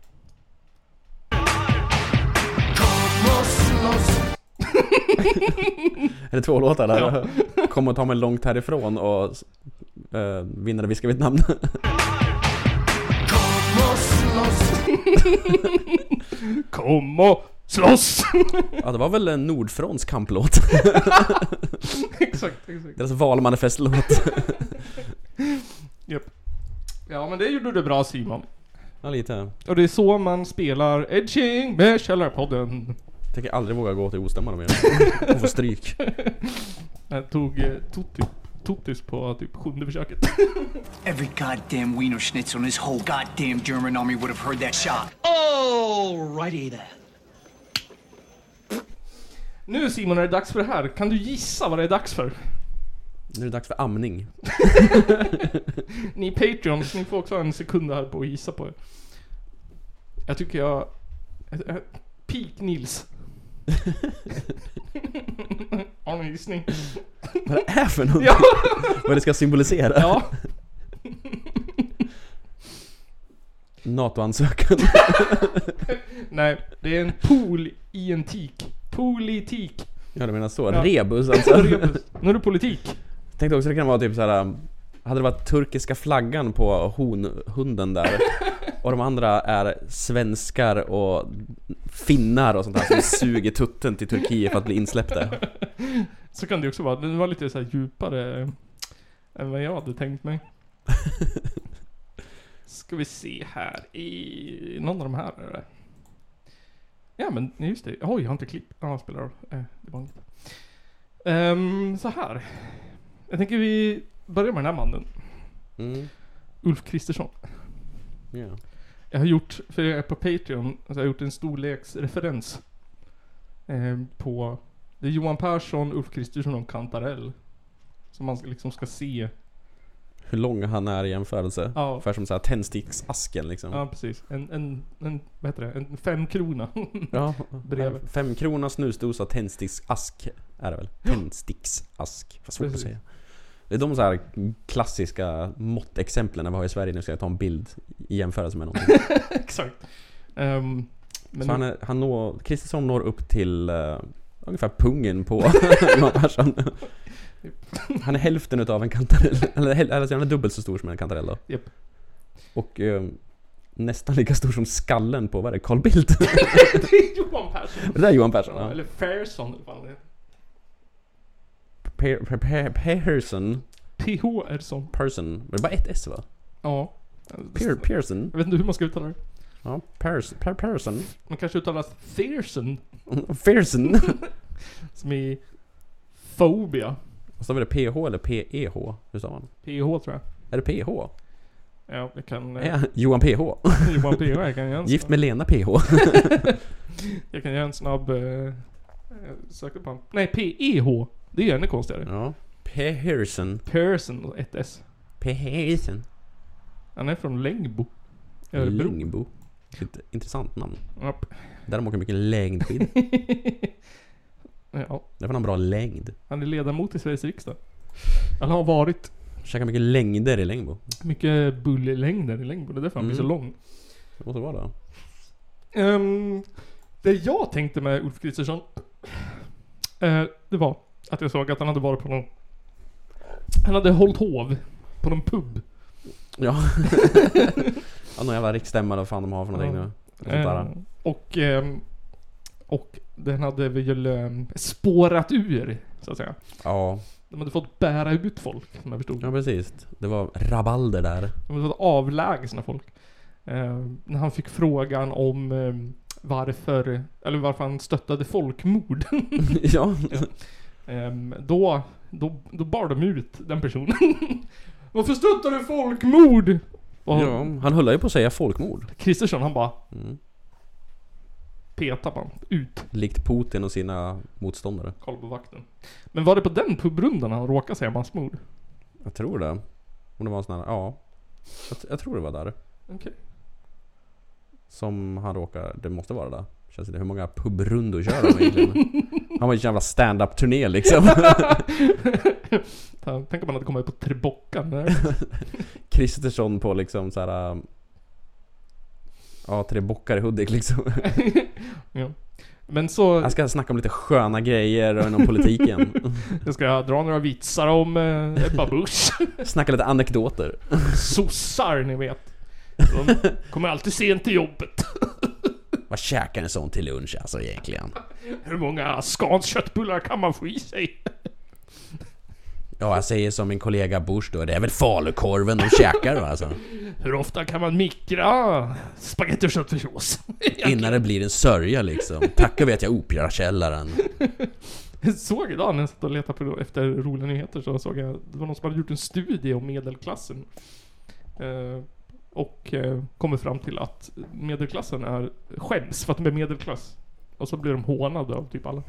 [SPEAKER 2] Är det två låtar där?
[SPEAKER 1] Ja.
[SPEAKER 2] Kom och ta mig långt härifrån och uh, Vinnare viskar mitt namn.
[SPEAKER 1] Kom och slåss!
[SPEAKER 2] ja, det var väl en Nordfronts kamplåt?
[SPEAKER 1] exakt, exakt.
[SPEAKER 2] Deras valmanifestlåt.
[SPEAKER 1] Ja men det gjorde du bra Simon.
[SPEAKER 2] Ja, lite.
[SPEAKER 1] Och det är så man spelar Edging med Källarpodden.
[SPEAKER 2] Tänker aldrig våga gå till ostämmorna mer. Och få stryk.
[SPEAKER 1] Jag tog eh, Tutti, Tuttis på typ sjunde försöket.
[SPEAKER 8] Every goddamn wiener schnitzel in this whole goddamn German army would have heard that shot. Alrighty then.
[SPEAKER 1] Nu Simon är det dags för det här. Kan du gissa vad det är dags för?
[SPEAKER 2] Nu är det dags för amning.
[SPEAKER 1] Ni Patreons, ni får också en sekund här på att gissa på det. Jag tycker jag... Peak Nils. Har ni en gissning?
[SPEAKER 2] Vad det är för någonting?
[SPEAKER 1] Ja!
[SPEAKER 2] Vad det ska symbolisera?
[SPEAKER 1] Ja.
[SPEAKER 2] NATO-ansökan.
[SPEAKER 1] Nej, det är en pool i en tik. Politik.
[SPEAKER 2] Ja, du menar så.
[SPEAKER 1] Ja.
[SPEAKER 2] Rebus alltså.
[SPEAKER 1] Rebus. Nu är det politik.
[SPEAKER 2] Tänkte också det kan vara typ så här. Hade det varit turkiska flaggan på honhunden där och de andra är svenskar och finnar och sånt där som suger tutten till Turkiet för att bli insläppta.
[SPEAKER 1] Så kan det också vara. Den var lite så här djupare än vad jag hade tänkt mig. Ska vi se här i någon av de här är det. Ja men just det. Oj, jag har inte klippt. Ja, spelar roll. Eh, det var inget. Ehm, så här. Jag tänker vi börjar med den här mannen.
[SPEAKER 2] Mm.
[SPEAKER 1] Ulf Kristersson.
[SPEAKER 2] Ja.
[SPEAKER 1] Jag har gjort, för jag är på Patreon, så jag har gjort en storleksreferens. Eh, på, det är Johan Persson, Ulf Kristersson och Kantarell. Som man liksom ska se.
[SPEAKER 2] Hur lång han är i jämförelse.
[SPEAKER 1] Ja.
[SPEAKER 2] Ungefär som såhär tändsticksasken liksom.
[SPEAKER 1] Ja precis. En, en, en vad heter det? En femkrona.
[SPEAKER 2] Ja,
[SPEAKER 1] Bredvid.
[SPEAKER 2] Fem kronor snusdosa tändsticksask är det väl? Tändsticksask. Vad svårt att säga. Det är de så här klassiska måttexemplen vi har i Sverige nu ska jag ta en bild i jämförelse med någonting.
[SPEAKER 1] Exakt. Ehm, men
[SPEAKER 2] så han, är, han når, Kristersson når upp till uh, ungefär pungen på Johan Persson. Han är hälften utav en kantarell. Eller, eller han är dubbelt så stor som en kantarell då.
[SPEAKER 1] Japp.
[SPEAKER 2] Och eh, nästan lika stor som skallen på, vad är det, Carl Bildt?
[SPEAKER 1] det är Johan Persson.
[SPEAKER 2] det där är Johan Persson
[SPEAKER 1] Ja,
[SPEAKER 2] ja.
[SPEAKER 1] eller Persson eller vad det heter.
[SPEAKER 2] Per, per, per, Persson.
[SPEAKER 1] PH är som.
[SPEAKER 2] Person. Men det är bara ett S va?
[SPEAKER 1] Ja.
[SPEAKER 2] Per, Pearson.
[SPEAKER 1] Jag vet inte hur man ska uttala det.
[SPEAKER 2] Ja, Pers, per, Person.
[SPEAKER 1] Man kanske uttalar Thierson.
[SPEAKER 2] Pearson.
[SPEAKER 1] Som i Phobia.
[SPEAKER 2] Och så var det PH eller PEH? Hur sa man?
[SPEAKER 1] PH tror jag.
[SPEAKER 2] Är det PH?
[SPEAKER 1] Ja, jag kan... eh,
[SPEAKER 2] Ja, Johan PH.
[SPEAKER 1] Johan PH, jag kan göra en
[SPEAKER 2] Gift med Lena PH.
[SPEAKER 1] Jag kan göra en snabb... Uh, söka på. Nej, PEH. Det är ännu konstigare.
[SPEAKER 2] Ja. Pearson.
[SPEAKER 1] Persson och ett S.
[SPEAKER 2] Pearson.
[SPEAKER 1] Han är från Längbo. Örebro.
[SPEAKER 2] Längbo. Ett intressant namn.
[SPEAKER 1] Japp.
[SPEAKER 2] Där de åker mycket längdskid. Han bra längd.
[SPEAKER 1] Han är ledamot i Sveriges riksdag. Han har varit
[SPEAKER 2] Käkar mycket längder i Längbo.
[SPEAKER 1] mycket bulllängder i Längbo. Det är därför han blir så
[SPEAKER 2] Mm.
[SPEAKER 1] lång.
[SPEAKER 2] Det måste vara det.
[SPEAKER 1] Um, det jag tänkte med Ulf Kristersson. eh, det var att jag såg att han hade varit på någon... Han hade hållit hov på någon pub.
[SPEAKER 2] Ja. ja, någon jävla riksstämma eller vad fan de har för någonting
[SPEAKER 1] Ja.
[SPEAKER 2] nu. Och sånt där.
[SPEAKER 1] Eh, och, ehm, och den hade väl spårat ur, så att säga.
[SPEAKER 2] Ja,
[SPEAKER 1] De hade fått bära ut folk, som jag förstod.
[SPEAKER 2] ja precis. Det var rabalder där.
[SPEAKER 1] De hade fått avlägsna folk. Eh, när han fick frågan om ehm, varför, eller varför han stöttade folkmord.
[SPEAKER 2] ja.
[SPEAKER 1] Ehm, då, då, då bar de ut den personen. Varför stöttar du folkmord? Och
[SPEAKER 2] ja. Han höll ju på att säga folkmord.
[SPEAKER 1] Kristersson han bara
[SPEAKER 2] Mm.
[SPEAKER 1] Petar honom. Ut.
[SPEAKER 2] Likt Putin och sina motståndare.
[SPEAKER 1] Kolla på vakten. Men var det på den pubrundan han råkade säga massmord?
[SPEAKER 2] Jag tror det. Om det var en sån här, ja. Jag, jag tror det var där.
[SPEAKER 1] Okej.
[SPEAKER 2] Som han råkar, det måste vara där. Känns det, hur många pubrundor kör han egentligen? Han var ju en jävla stand-up turné liksom.
[SPEAKER 1] Tänk om han hade kommit på Trebockan.
[SPEAKER 2] Kristersson på liksom så här. Ja, tre bockar i Hudik liksom.
[SPEAKER 1] ja. Men så,
[SPEAKER 2] Han ska snacka om lite sköna grejer och inom politiken.
[SPEAKER 1] jag ska dra några vitsar om eh, Ebba Busch.
[SPEAKER 2] Snacka lite anekdoter.
[SPEAKER 1] Sossar, ni vet. De kommer alltid sent till jobbet.
[SPEAKER 2] Vad käkar en sån till lunch alltså egentligen?
[SPEAKER 1] Hur många Scans köttbullar kan man få i sig?
[SPEAKER 2] Ja, jag säger som min kollega Bush då, det är väl falukorven de käkar va alltså.
[SPEAKER 1] Hur ofta kan man mikra spagetti och köttfärssås?
[SPEAKER 2] Innan det blir en sörja liksom. Tacka vet jag Operakällaren.
[SPEAKER 1] Jag såg idag när jag satt och letade efter roliga nyheter så såg jag det var någon som hade gjort en studie om medelklassen. Eh, och eh, kommer fram till att medelklassen är skäms för att de är medelklass. Och så blir de hånade av typ alla.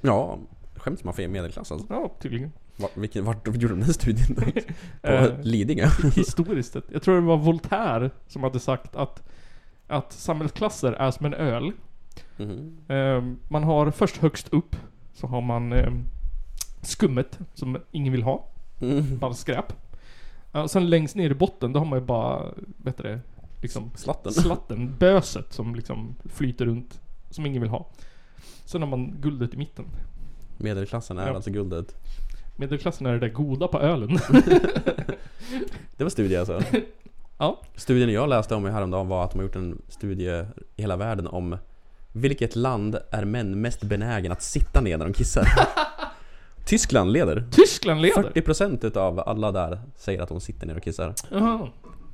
[SPEAKER 2] Ja, skäms man för medelklass alltså.
[SPEAKER 1] Ja, tydligen.
[SPEAKER 2] Var, vilken, vart gjorde de den studien då? På
[SPEAKER 1] Eh,
[SPEAKER 2] Lidingö?
[SPEAKER 1] Historiskt sett. Jag tror det var Voltaire som hade sagt att, att samhällsklasser är som en öl. Eh, man har först högst upp så har man eh, skummet som ingen vill ha.
[SPEAKER 2] Mm.
[SPEAKER 1] Bara skräp. Och sen längst ner i botten, då har man ju bara, vet du det, liksom
[SPEAKER 2] Slatten.
[SPEAKER 1] slatten, böset som liksom flyter runt, som ingen vill ha. Sen har man guldet i mitten.
[SPEAKER 2] Medelklassen är
[SPEAKER 1] Ja.
[SPEAKER 2] alltså guldet.
[SPEAKER 1] Medelklassen är det där goda på ölen.
[SPEAKER 2] Det var studie alltså?
[SPEAKER 1] Ja.
[SPEAKER 2] Studien jag läste om häromdagen var att de har gjort en studie i hela världen om vilket land är män mest benägen att sitta ner när de kissar? Tyskland leder.
[SPEAKER 1] Tyskland leder!
[SPEAKER 2] 40% utav alla där säger att de sitter ner och kissar.
[SPEAKER 1] Jaha.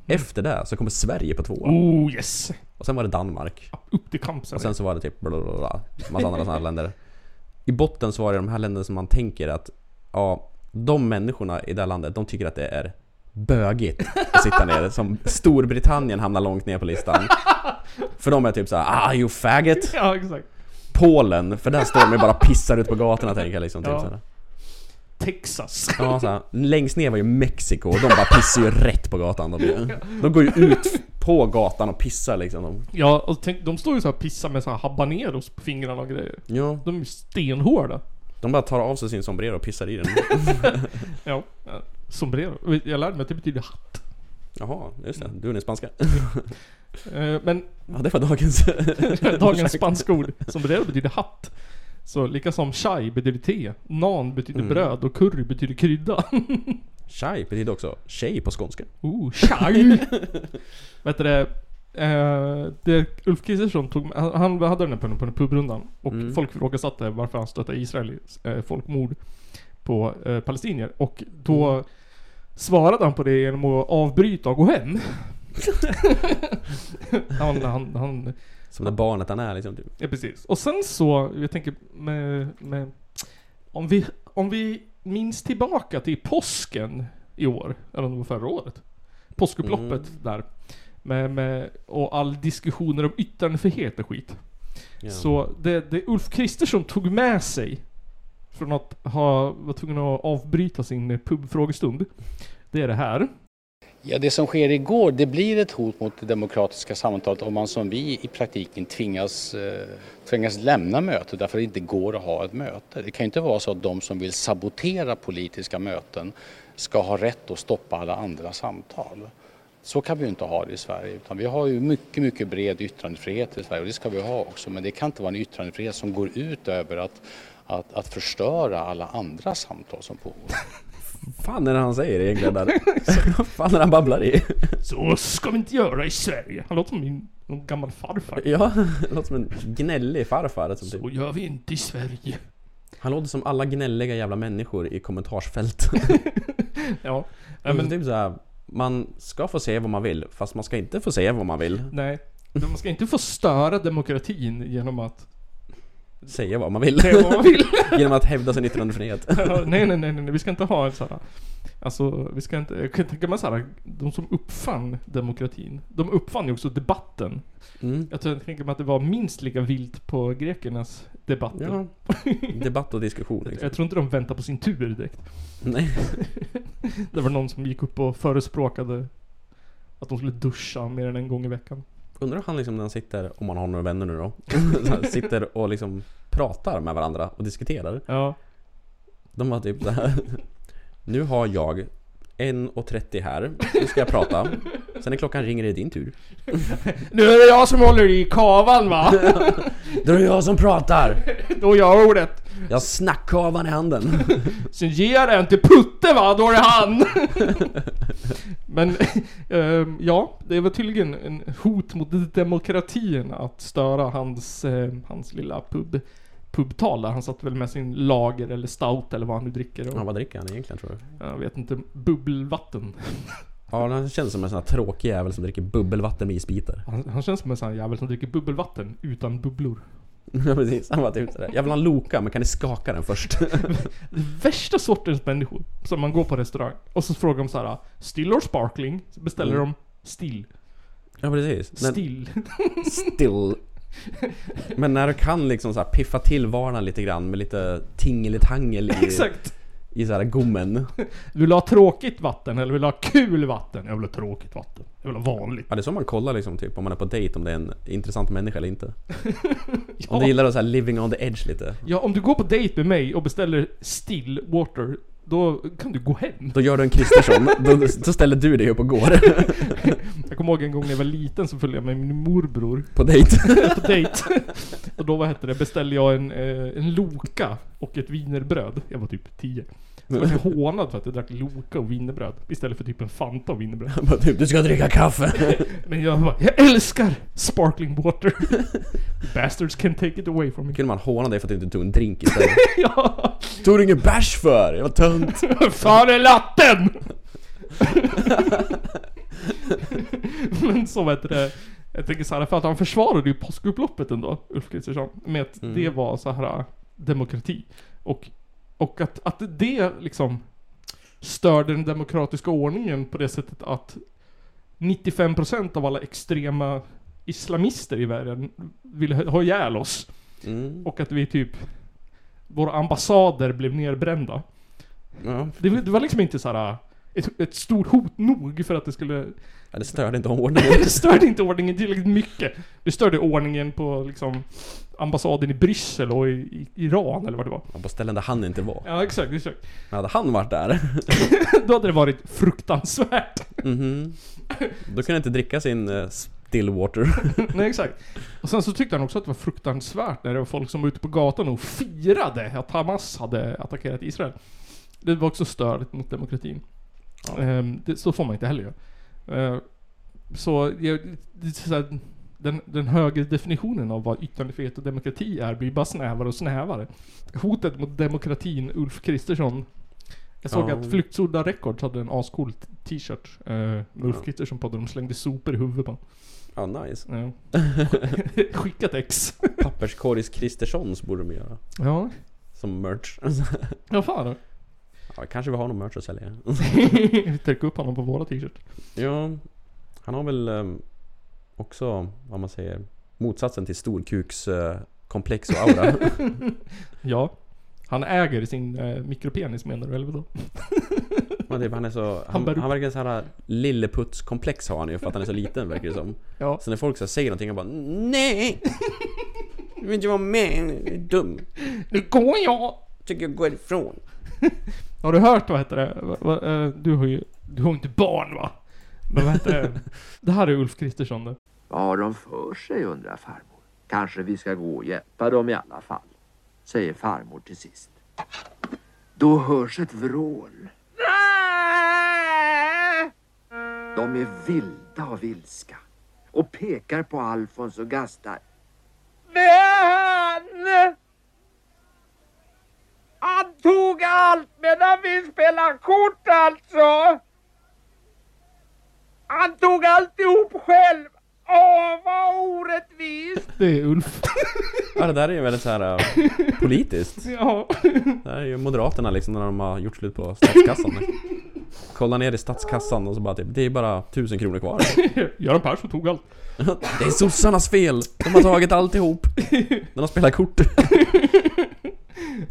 [SPEAKER 2] Efter det så kommer Sverige på tvåa.
[SPEAKER 1] Oh yes!
[SPEAKER 2] Och sen var det Danmark.
[SPEAKER 1] Upp till kamp
[SPEAKER 2] Och sen så var det typ blablabla, massa andra sådana länder. I botten så var det de här länderna som man tänker att ja, de människorna i det här landet, de tycker att det är bögigt att sitta ner. Som Storbritannien hamnar långt ner på listan. För de är typ såhär, ah you faggot!
[SPEAKER 1] Ja, exakt.
[SPEAKER 2] Polen, för där står de ju bara pissar ut på gatorna tänker jag liksom. Typ
[SPEAKER 1] Ja.
[SPEAKER 2] såhär.
[SPEAKER 1] Texas.
[SPEAKER 2] Ja, såhär. Längst ner var ju Mexiko och de bara pissar ju rätt på gatan. De, de går ju ut på gatan och pissar liksom. De.
[SPEAKER 1] Ja, och tänk, de står ju så här och pissar med så här habaneros på fingrarna och grejer.
[SPEAKER 2] Ja,
[SPEAKER 1] De är ju stenhårda.
[SPEAKER 2] De bara tar av sig sin sombrero och pissar i den.
[SPEAKER 1] Ja. Sombrero. Jag lärde mig att det betyder hatt.
[SPEAKER 2] Jaha, just det. Du är den spanska.
[SPEAKER 1] Eh, Men
[SPEAKER 2] Ja, det var dagens...
[SPEAKER 1] dagens spanska ord. Sombrero betyder hatt. Så lika som chai betyder te. Nan betyder
[SPEAKER 2] Mm.
[SPEAKER 1] bröd och curry betyder krydda.
[SPEAKER 2] Chai betyder också tjej på skånska.
[SPEAKER 1] Oh, chai! Vet du det? Eh, det Ulf Kristersson tog, han, han hade den här på, på den pubrundan. Och
[SPEAKER 2] Mm.
[SPEAKER 1] folk ifrågasatte varför han stöttade Israels eh, folkmord på eh, palestinier. Och då
[SPEAKER 2] Mm.
[SPEAKER 1] svarade han på det genom att avbryta och gå hem. han, han, han,
[SPEAKER 2] Som det barnet han är liksom. Typ.
[SPEAKER 1] ja precis. Och sen så, jag tänker med, med om vi, om vi minns tillbaka till påsken i år, eller om det var förra året. Påskupploppet
[SPEAKER 2] Mm.
[SPEAKER 1] där. Med, med, och all diskussioner om yttrandefrihet och skit.
[SPEAKER 2] Ja.
[SPEAKER 1] Så det, det Ulf Kristersson tog med sig från att ha, var tvungen att avbryta sin pubfrågestund. Det är det här.
[SPEAKER 9] Ja, det som sker igår, det blir ett hot mot det demokratiska samtalet om man som vi i praktiken tvingas, eh, tvingas lämna mötet därför att det inte går att ha ett möte. Det kan ju inte vara så att de som vill sabotera politiska möten ska ha rätt att stoppa alla andra samtal. Så kan vi ju inte ha det i Sverige utan vi har ju mycket, mycket bred yttrandefrihet i Sverige och det ska vi ha också men det kan inte vara en yttrandefrihet som går ut över att, att, att förstöra alla andra samtal som pågår.
[SPEAKER 2] fan är det han säger egentligen där? Vad fan är det han babblar i?
[SPEAKER 1] Så ska vi inte göra i Sverige. Han låter som min någon gammal farfar.
[SPEAKER 2] Ja, låter som en gnällig farfar som typ.
[SPEAKER 1] Så gör vi inte i Sverige.
[SPEAKER 2] Han låter som alla gnälliga jävla människor i kommentarsfält.
[SPEAKER 1] Ja.
[SPEAKER 2] Nej, men, typ såhär, man ska få säga vad man vill, fast man ska inte få säga vad man vill.
[SPEAKER 1] nej. Men man ska inte få störa demokratin genom att
[SPEAKER 2] Säga vad man vill.
[SPEAKER 1] säga vad man vill.
[SPEAKER 2] Genom att hävda sin yttrandefrihet.
[SPEAKER 1] Ja, nej, nej, nej, nej, vi ska inte ha en sån här... Alltså, vi ska inte... Jag kan tänka mig så här, de som uppfann demokratin, de uppfann ju också debatten.
[SPEAKER 2] Mm.
[SPEAKER 1] Jag tänker mig att det var minst lika vilt på grekernas debatter.
[SPEAKER 2] Ja. Debatt och diskussion liksom.
[SPEAKER 1] Jag tror inte de väntar på sin tur direkt.
[SPEAKER 2] Nej.
[SPEAKER 1] Det var någon som gick upp och förespråkade att de skulle duscha mer än en gång i veckan.
[SPEAKER 2] Undrar han liksom när han sitter, om man har några vänner nu då, sitter och liksom pratar med varandra och diskuterar.
[SPEAKER 1] Ja.
[SPEAKER 2] De var typ så här. Nu har jag 1.30 här, nu ska jag prata. Sen när klockan ringer är det din tur.
[SPEAKER 1] Nu är det jag som håller i kavan va?
[SPEAKER 2] Då är det jag som pratar!
[SPEAKER 1] Då har jag ordet.
[SPEAKER 2] Jag har snackkavan i handen.
[SPEAKER 1] Sen ger jag den till Putte va, då är det han! Men, ehm, ja, det var tydligen en hot mot demokratin att störa hans, eh, hans lilla pub, pubtal där. Han satt väl med sin lager eller stout eller vad han nu dricker.
[SPEAKER 2] Ja,
[SPEAKER 1] Och,
[SPEAKER 2] vad dricker han egentligen tror du?
[SPEAKER 1] jag vet inte, bubbelvatten.
[SPEAKER 2] Ja, han känns som en sån här tråkig jävel som dricker bubbelvatten med isbitar.
[SPEAKER 1] Han, han känns som en sån här jävel som dricker bubbelvatten utan bubblor.
[SPEAKER 2] Ja precis, han var typ sådär. Jag vill ha en Loka, men kan ni skaka den först?
[SPEAKER 1] Värsta sortens människor. Som man går på restaurang och så frågar de så här: Still or sparkling? Så beställer
[SPEAKER 2] Mm.
[SPEAKER 1] de still.
[SPEAKER 2] Ja precis. Men-
[SPEAKER 1] Still.
[SPEAKER 2] Still. Men när du kan liksom så här piffa till vardagen lite grann med lite tingelitangel i,
[SPEAKER 1] Exakt.
[SPEAKER 2] i så här gommen.
[SPEAKER 1] Vill du ha tråkigt vatten eller vill du ha kul vatten? Jag vill ha tråkigt vatten. Jag vill ha vanligt.
[SPEAKER 2] Ja det är så man kollar liksom typ om man är på dejt om det är en intressant människa eller inte.
[SPEAKER 1] Ja.
[SPEAKER 2] Om du gillar att så här living on the edge lite.
[SPEAKER 1] Ja, om du går på dejt med mig och beställer still water, då kan du gå hem.
[SPEAKER 2] Då gör du en Kristersson, då, då ställer du dig upp och går.
[SPEAKER 1] Jag kommer ihåg en gång när jag var liten så följde jag med min morbror
[SPEAKER 2] På dejt.
[SPEAKER 1] på dejt. Och då, vad hette det, beställde jag en, eh, en Loka och ett wienerbröd. Jag var typ 10. Jag var hånad för att jag drack Loka och wienerbröd istället för typ en Fanta och wienerbröd.
[SPEAKER 2] Bara typ, du ska dricka kaffe.
[SPEAKER 1] Men jag bara, jag älskar sparkling water! Bastards can take it away from me.
[SPEAKER 2] Kunde man håna dig för att du inte tog en drink istället?
[SPEAKER 1] ja!
[SPEAKER 2] Tog du ingen bärs för? Jag var tönt.
[SPEAKER 1] Fan är latten! Men så vet det. Jag tänker så här, för att han försvarade ju påskupploppet ändå, Ulf Kristersson. Med att
[SPEAKER 2] Mm.
[SPEAKER 1] det var så här demokrati. Och, och att, att det liksom störde den demokratiska ordningen på det sättet att 95% av alla extrema islamister i världen ville ha ihjäl oss.
[SPEAKER 2] Mm.
[SPEAKER 1] Och att vi typ Våra ambassader blev nerbrända.
[SPEAKER 2] Ja.
[SPEAKER 1] Det, var- det var liksom inte så här ett, ett stort hot nog för att det skulle...
[SPEAKER 2] ja, det störde inte ordningen.
[SPEAKER 1] Det störde inte ordningen tillräckligt mycket. Det störde ordningen på liksom ambassaden i Bryssel och i, i Iran eller vad det var.
[SPEAKER 2] Ja, På ställen där han inte var.
[SPEAKER 1] Ja exakt, exakt.
[SPEAKER 2] Men hade han varit där,
[SPEAKER 1] Då hade det varit fruktansvärt.
[SPEAKER 2] mhm. Då kunde han inte dricka sin uh, Stillwater.
[SPEAKER 1] Nej exakt. Och sen så tyckte han också att det var fruktansvärt när det var folk som var ute på gatan och firade att Hamas hade attackerat Israel. Det var också störigt mot demokratin. Ehm, det, så får man inte heller göra. Ehm, så, jag- det, är så här, den, den högre definitionen av vad yttrandefrihet och demokrati är blir bara snävare och snävare. Hotet mot demokratin, Ulf Kristersson. Jag såg
[SPEAKER 2] Ja.
[SPEAKER 1] att Flyktsoda Records hade en ascool t-shirt eh, med Ulf. Kristersson på där de slängde sopor i huvudet på honom.
[SPEAKER 2] Ja, nice.
[SPEAKER 1] Ja. Skicka ett ex.
[SPEAKER 2] Papperskorgs Kristerssons borde de göra.
[SPEAKER 1] Ja.
[SPEAKER 2] Som merch.
[SPEAKER 1] Ja fan.
[SPEAKER 2] Ja, kanske vi har någon merch att sälja.
[SPEAKER 1] Vi trycker upp honom på våra t-shirt.
[SPEAKER 2] Ja, han har väl ehm, också, vad man säger, motsatsen till storkuks eh, komplex och aura.
[SPEAKER 1] Ja. Han äger sin eh, mikropenis menar du eller vadå?
[SPEAKER 2] Men typ, han är så,
[SPEAKER 1] Han
[SPEAKER 2] han, han verkar så här lilleputtskomplex har han ju för att han är så liten verkar det som.
[SPEAKER 1] Ja.
[SPEAKER 2] Så när folk så säger någonting, han bara Nej! Jag vill inte vara med, jag är dum.
[SPEAKER 1] Nu går jag!
[SPEAKER 2] Tycker jag går ifrån.
[SPEAKER 1] Har du hört vad heter det? Eh, du har ju, du har inte barn va? Men vad heter det? Det här är Ulf Kristersson det.
[SPEAKER 10] Vad har de för sig undrar farmor. Kanske vi ska gå och hjälpa dem i alla fall, säger farmor till sist. Då hörs ett vrål. De är vilda och vilska och pekar på Alfons och gastar.
[SPEAKER 11] Han! Han tog allt medan vi spelade kort alltså! Han tog alltihop själv! Åh, vad orättvist!
[SPEAKER 1] Det är Ulf.
[SPEAKER 2] Ja det där är ju väldigt så här äh, politiskt.
[SPEAKER 1] Ja.
[SPEAKER 2] Det här är ju Moderaterna liksom när de har gjort slut på statskassan. Kolla ner i statskassan och så bara typ, det är bara tusen kronor kvar.
[SPEAKER 1] Göran Persson tog allt.
[SPEAKER 2] Det är sossarnas fel! De har tagit alltihop. De spelar kort.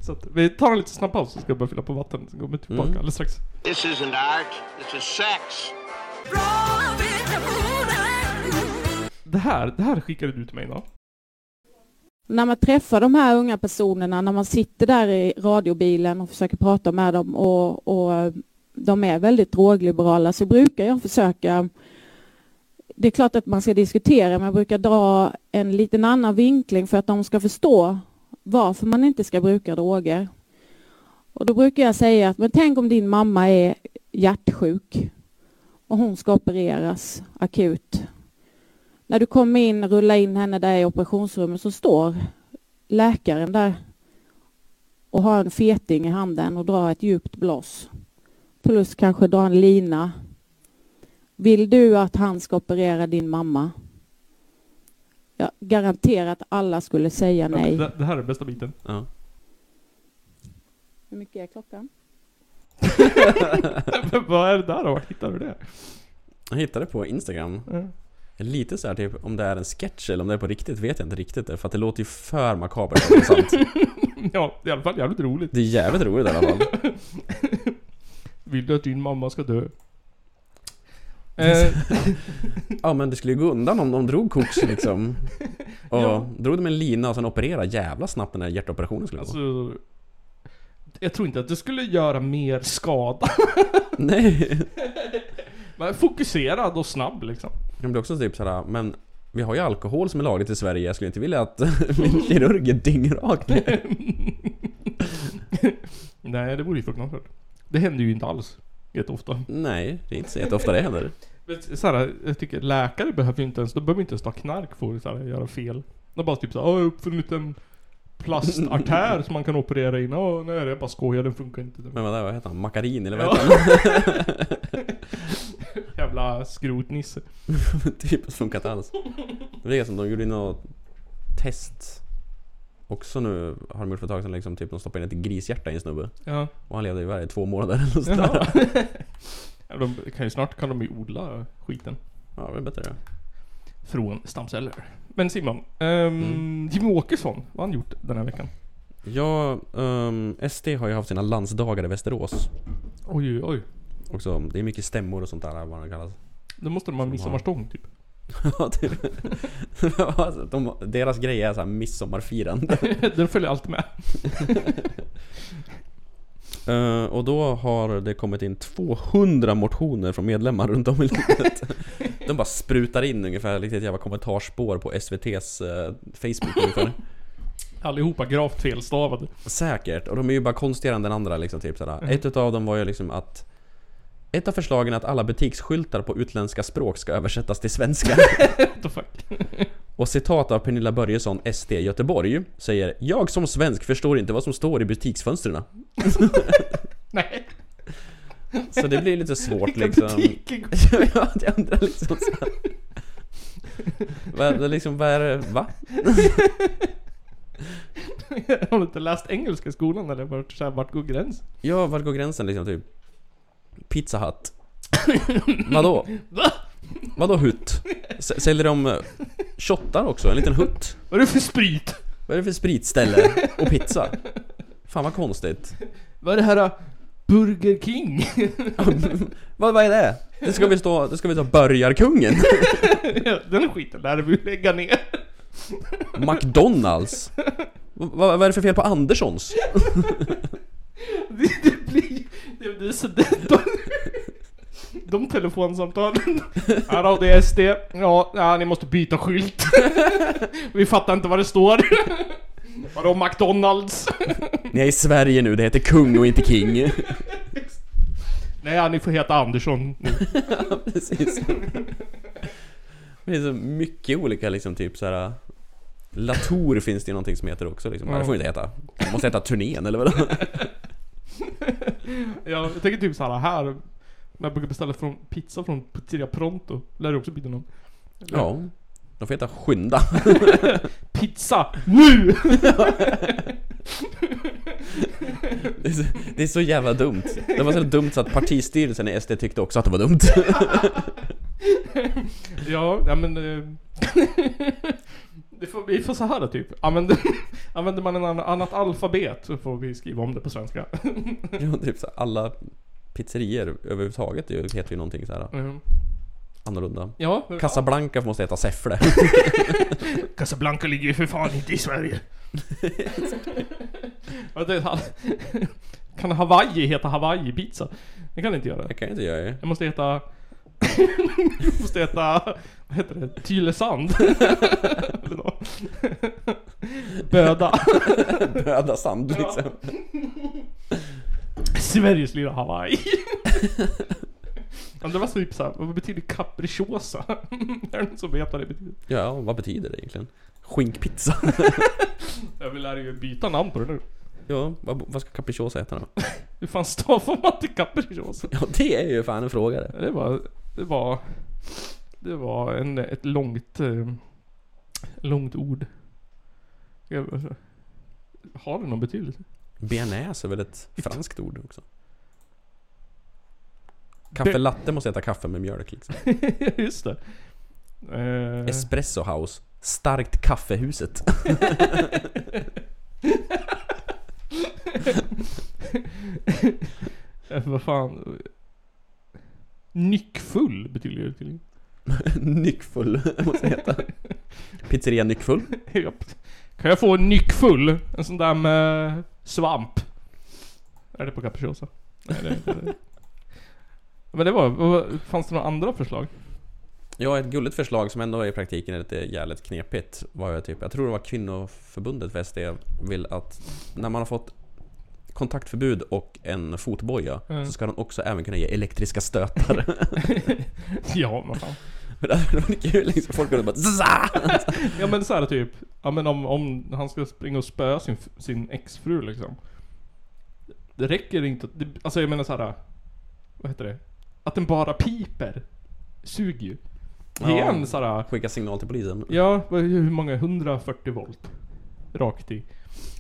[SPEAKER 1] Så att vi tar en lite snabb paus så ska jag börja fylla på vatten. Så kommer vi tillbaka
[SPEAKER 2] Mm.
[SPEAKER 1] alldeles strax.
[SPEAKER 12] This isn't art, this is sex.
[SPEAKER 1] Det här, det här skickade du till mig idag.
[SPEAKER 13] När man träffar de här unga personerna, när man sitter där i radiobilen och försöker prata med dem och, och de är väldigt drogliberala så brukar jag försöka det är klart att man ska diskutera, men jag brukar dra en liten annan vinkling för att de ska förstå varför man inte ska bruka droger. Och då brukar jag säga att men tänk om din mamma är hjärtsjuk och hon ska opereras akut. När du kommer in, rullar in henne där i operationsrummet så står läkaren där och har en feting i handen och drar ett djupt blås. Plus kanske dra en lina. Vill du att han ska operera din mamma? Jag garanterar att alla skulle säga nej.
[SPEAKER 1] Det, det här är bästa biten.
[SPEAKER 2] Ja.
[SPEAKER 13] Hur mycket är klockan?
[SPEAKER 1] Vad är det där då? Var hittar du det?
[SPEAKER 2] Jag hittade på Instagram.
[SPEAKER 1] Ja.
[SPEAKER 2] Lite så här typ om det är en sketch eller om det är på riktigt vet jag inte riktigt. För att det låter ju för makabert vara sant.
[SPEAKER 1] ja, i alla fall jävligt roligt.
[SPEAKER 2] Det är jävligt roligt i alla fall.
[SPEAKER 1] Vill du att din mamma ska dö? Eh,
[SPEAKER 2] Ja men det skulle ju gå undan om de drog kort liksom. Och
[SPEAKER 1] Ja.
[SPEAKER 2] drog de en lina och sen opererade jävla snabbt den här hjärtoperationen skulle gå.
[SPEAKER 1] alltså, jag tror inte att det skulle göra mer skada.
[SPEAKER 2] Nej.
[SPEAKER 1] Men fokuserad och snabb liksom.
[SPEAKER 2] Det blir också typ såhär, men vi har ju alkohol som är lagligt i Sverige. Jag skulle inte vilja att min kirurg är dyngrak.
[SPEAKER 1] Nej, det vore ju fruktansvärt. Det händer ju inte alls jätteofta.
[SPEAKER 2] Nej, det är inte så jätteofta det händer.
[SPEAKER 1] Men Så här, jag tycker läkare behöver ju inte ens, de behöver inte ens ta knark för att så här, göra fel. De bara typ såhär, jag har uppfunnit en plastartär som man kan operera in. Åh nej, det är bara skojar, den funkar inte.
[SPEAKER 2] Men vad, vad heter han? Makarin eller vad
[SPEAKER 1] Ja.
[SPEAKER 2] heter han?
[SPEAKER 1] Jävla skrotnisse.
[SPEAKER 2] typ, det funkar inte alls. Det är som de gjorde något test Också nu har de gjort för ett tag sedan liksom typ de stoppade in ett grishjärta i en snubbe
[SPEAKER 1] Ja.
[SPEAKER 2] Och han levde i varje två månader eller nåt sånt
[SPEAKER 1] Jaha.
[SPEAKER 2] där.
[SPEAKER 1] ja, de kan ju snart kan de ju odla skiten.
[SPEAKER 2] Ja, det är bättre det.
[SPEAKER 1] Från stamceller. Men Simon, um, Jimmy Åkesson, vad har han gjort den här veckan?
[SPEAKER 2] Ja, ehm, SD har ju haft sina landsdagar i Västerås
[SPEAKER 1] Oj, oj.
[SPEAKER 2] Också, det är mycket stämmor och sånt där vad det kallas
[SPEAKER 1] Då måste de ha midsommarstång typ.
[SPEAKER 2] Ja, typ. De, deras grej är såhär midsommarfirande
[SPEAKER 1] Den följer alltid med.
[SPEAKER 2] Eh, och då har det kommit in 200 motioner från medlemmar runt om i landet. De bara sprutar in ungefär lite ett jävla kommentarspår på SVT's eh, Facebook ungefär.
[SPEAKER 1] Allihopa gravt felstavade.
[SPEAKER 2] Säkert, och de är ju bara konstigare än den andra liksom, typ sådär.
[SPEAKER 1] Mhm.
[SPEAKER 2] Ett utav dem var ju liksom att ett av förslagen är att alla butiksskyltar på utländska språk ska översättas till svenska. Och citat av Pernilla Börjesson, SD Göteborg, säger Jag som svensk förstår inte vad som står i butiksfönstren.
[SPEAKER 1] Nej.
[SPEAKER 2] Så det blir lite svårt
[SPEAKER 1] Vilka
[SPEAKER 2] liksom.
[SPEAKER 1] butiker
[SPEAKER 2] ja, jag undrar liksom så här. Vad liksom, vad är det, va?
[SPEAKER 1] har du inte läst engelska i skolan eller vart, så här, vart går gränsen?
[SPEAKER 2] Ja, vart går gränsen liksom typ? Pizza Hut. Vadå?
[SPEAKER 1] Va?
[SPEAKER 2] Vadå hutt? S- Säljer de eh, shottar också? En liten hutt?
[SPEAKER 1] Vad är det för sprit?
[SPEAKER 2] Vad är det för spritställe? Och pizza? Fan vad konstigt.
[SPEAKER 1] Vad är det här? uh, Burger King?
[SPEAKER 2] vad, vad är det? Det ska väl stå, det ska väl stå Börjarkungen?
[SPEAKER 1] Ja, Den skiten lär vi lägga ner.
[SPEAKER 2] McDonalds? vad, vad är det för fel på Anderssons?
[SPEAKER 1] Det, det. Det, det är så det, de, de telefonsamtalen. Hallå det är SD. Ja, ja, ni måste byta skylt. Vi fattar inte vad det står. Vadå McDonalds?
[SPEAKER 2] Ni är i Sverige nu, det heter kung och inte king.
[SPEAKER 1] Nej, ni får heta Andersson nu.
[SPEAKER 2] ja, precis. Det är så mycket olika liksom typ så här. Latour finns det ju någonting som heter också liksom. Ja. Det får inte heta. Det måste heta turnén eller vadå?
[SPEAKER 1] ja, jag tänker typ så här, här när jag brukar beställa från pizza från Pizzeria Pronto, lär det också bli någon.
[SPEAKER 2] Ja. De får heta Skynda.
[SPEAKER 1] Pizza NU!
[SPEAKER 2] det, är så, det är så jävla dumt. Det var så dumt så att partistyrelsen i SD tyckte också att det var dumt.
[SPEAKER 1] ja, ja men... Det får, vi får så här typ. Använder, använder man en annan, annat alfabet så får vi skriva om det på svenska.
[SPEAKER 2] ja, typ så alla pizzerior överhuvudtaget heter ju någonting så här.
[SPEAKER 1] Mm.
[SPEAKER 2] Annorlunda.
[SPEAKER 1] Ja.
[SPEAKER 2] Casablanca måste heta Säffle.
[SPEAKER 1] Casablanca ligger ju för fan inte i Sverige. Kan Hawaii heta Hawaii-pizza? Det kan det inte göra.
[SPEAKER 2] Det kan inte göra ju.
[SPEAKER 1] Det måste heta... det måste heta... Vad heter det? Tylösand? Eller. Böda.
[SPEAKER 2] Böda sand liksom.
[SPEAKER 1] Sveriges lilla Hawaii. Ja, det var så typ såhär, vad betyder capricciosa? är det någon som vet vad det betyder?
[SPEAKER 2] Ja, vad betyder det egentligen? Skinkpizza?
[SPEAKER 1] Jag vill lära ju byta namn på det nu.
[SPEAKER 2] ja, vad, vad ska capricciosa heta då?
[SPEAKER 1] Hur fan stavar man till capricciosa?
[SPEAKER 2] Ja, det är ju fan en fråga det.
[SPEAKER 1] Det var, det var, det var en, ett långt, eh, långt ord. Jag- Har det någon betydelse?
[SPEAKER 2] Bearnaise är väl ett franskt ord också? Kaffe latte måste heta kaffe med mjölk liksom.
[SPEAKER 1] Just det. Eh,
[SPEAKER 2] Espresso house. Starkt kaffehuset.
[SPEAKER 1] eh, vad fan. Nyckfull betyder det tydligen.
[SPEAKER 2] Nyckfull måste heta. Pizzeria Nyckfull.
[SPEAKER 1] Japp. Kan jag få en nyckfull? En sån där med svamp? Är det på capricciosa? Nej, det är inte det. Men det var, fanns det några andra förslag?
[SPEAKER 2] Ja, ett gulligt förslag som ändå i praktiken är lite jävligt knepigt var ju typ, jag tror det var kvinnoförbundet för SD vill att när man har fått kontaktförbud och en fotboja
[SPEAKER 1] Mm.
[SPEAKER 2] så ska den också även kunna ge elektriska stötar.
[SPEAKER 1] Ja, men fan.
[SPEAKER 2] Men det hade varit kul liksom, folk kunde bara Zza!
[SPEAKER 1] Ja men så här typ, ja men om, om han ska springa och spöa sin, sin exfru liksom. Det räcker inte, det, alltså jag menar så här. Vad heter det? Att den bara piper. Suger ju. Ge
[SPEAKER 2] Ja,
[SPEAKER 1] en så här.
[SPEAKER 2] Skicka signal till polisen.
[SPEAKER 1] Ja, vad- hur många? 140 volt. Rakt i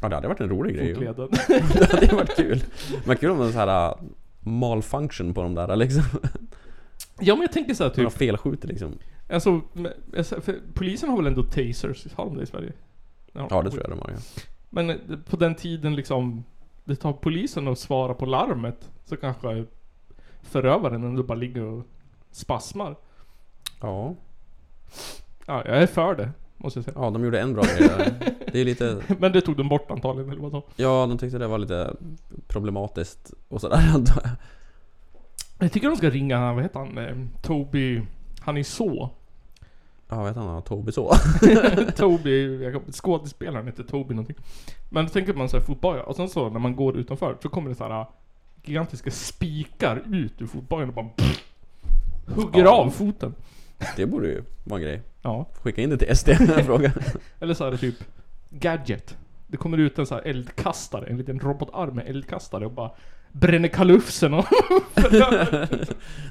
[SPEAKER 2] Ja, det hade varit en rolig grej.
[SPEAKER 1] fotleden.
[SPEAKER 2] det hade varit kul. Men kul om det var så här uh, malfunction på de där liksom.
[SPEAKER 1] ja men jag tänker så här
[SPEAKER 2] Typ. Några felskjuter liksom.
[SPEAKER 1] Alltså, polisen har väl ändå tasers? Har de det i Sverige?
[SPEAKER 2] Ja, det tror jag de har ja.
[SPEAKER 1] Men eh, på den tiden liksom Det tar polisen att svara på larmet Så kanske Förövaren ändå bara ligger och spasmar
[SPEAKER 2] Ja.
[SPEAKER 1] Ja, jag är för det Måste jag säga
[SPEAKER 2] Ja, de gjorde en bra grej där. Det är lite...
[SPEAKER 1] Men det tog de bort antagligen eller vadå?
[SPEAKER 2] Ja, de tyckte det var lite problematiskt och sådär.
[SPEAKER 1] Jag tycker de ska ringa, vad heter han? Eh, Toby Han är så
[SPEAKER 2] Ja, vad heter han? Toby så?
[SPEAKER 1] Toby, jag skådespelaren heter Toby någonting Men då tänker man såhär fotboja och sen så när man går utanför så kommer det såhär Gigantiska spikar ut ur fotbojan och bara Hugger
[SPEAKER 2] Ja.
[SPEAKER 1] av foten
[SPEAKER 2] Det borde ju vara en grej.
[SPEAKER 1] Ja.
[SPEAKER 2] Skicka in det till SD, fråga.
[SPEAKER 1] Eller så är det typ Gadget. Det kommer ut en så här eldkastare, en liten robotarm med eldkastare och bara bränner kalufsen och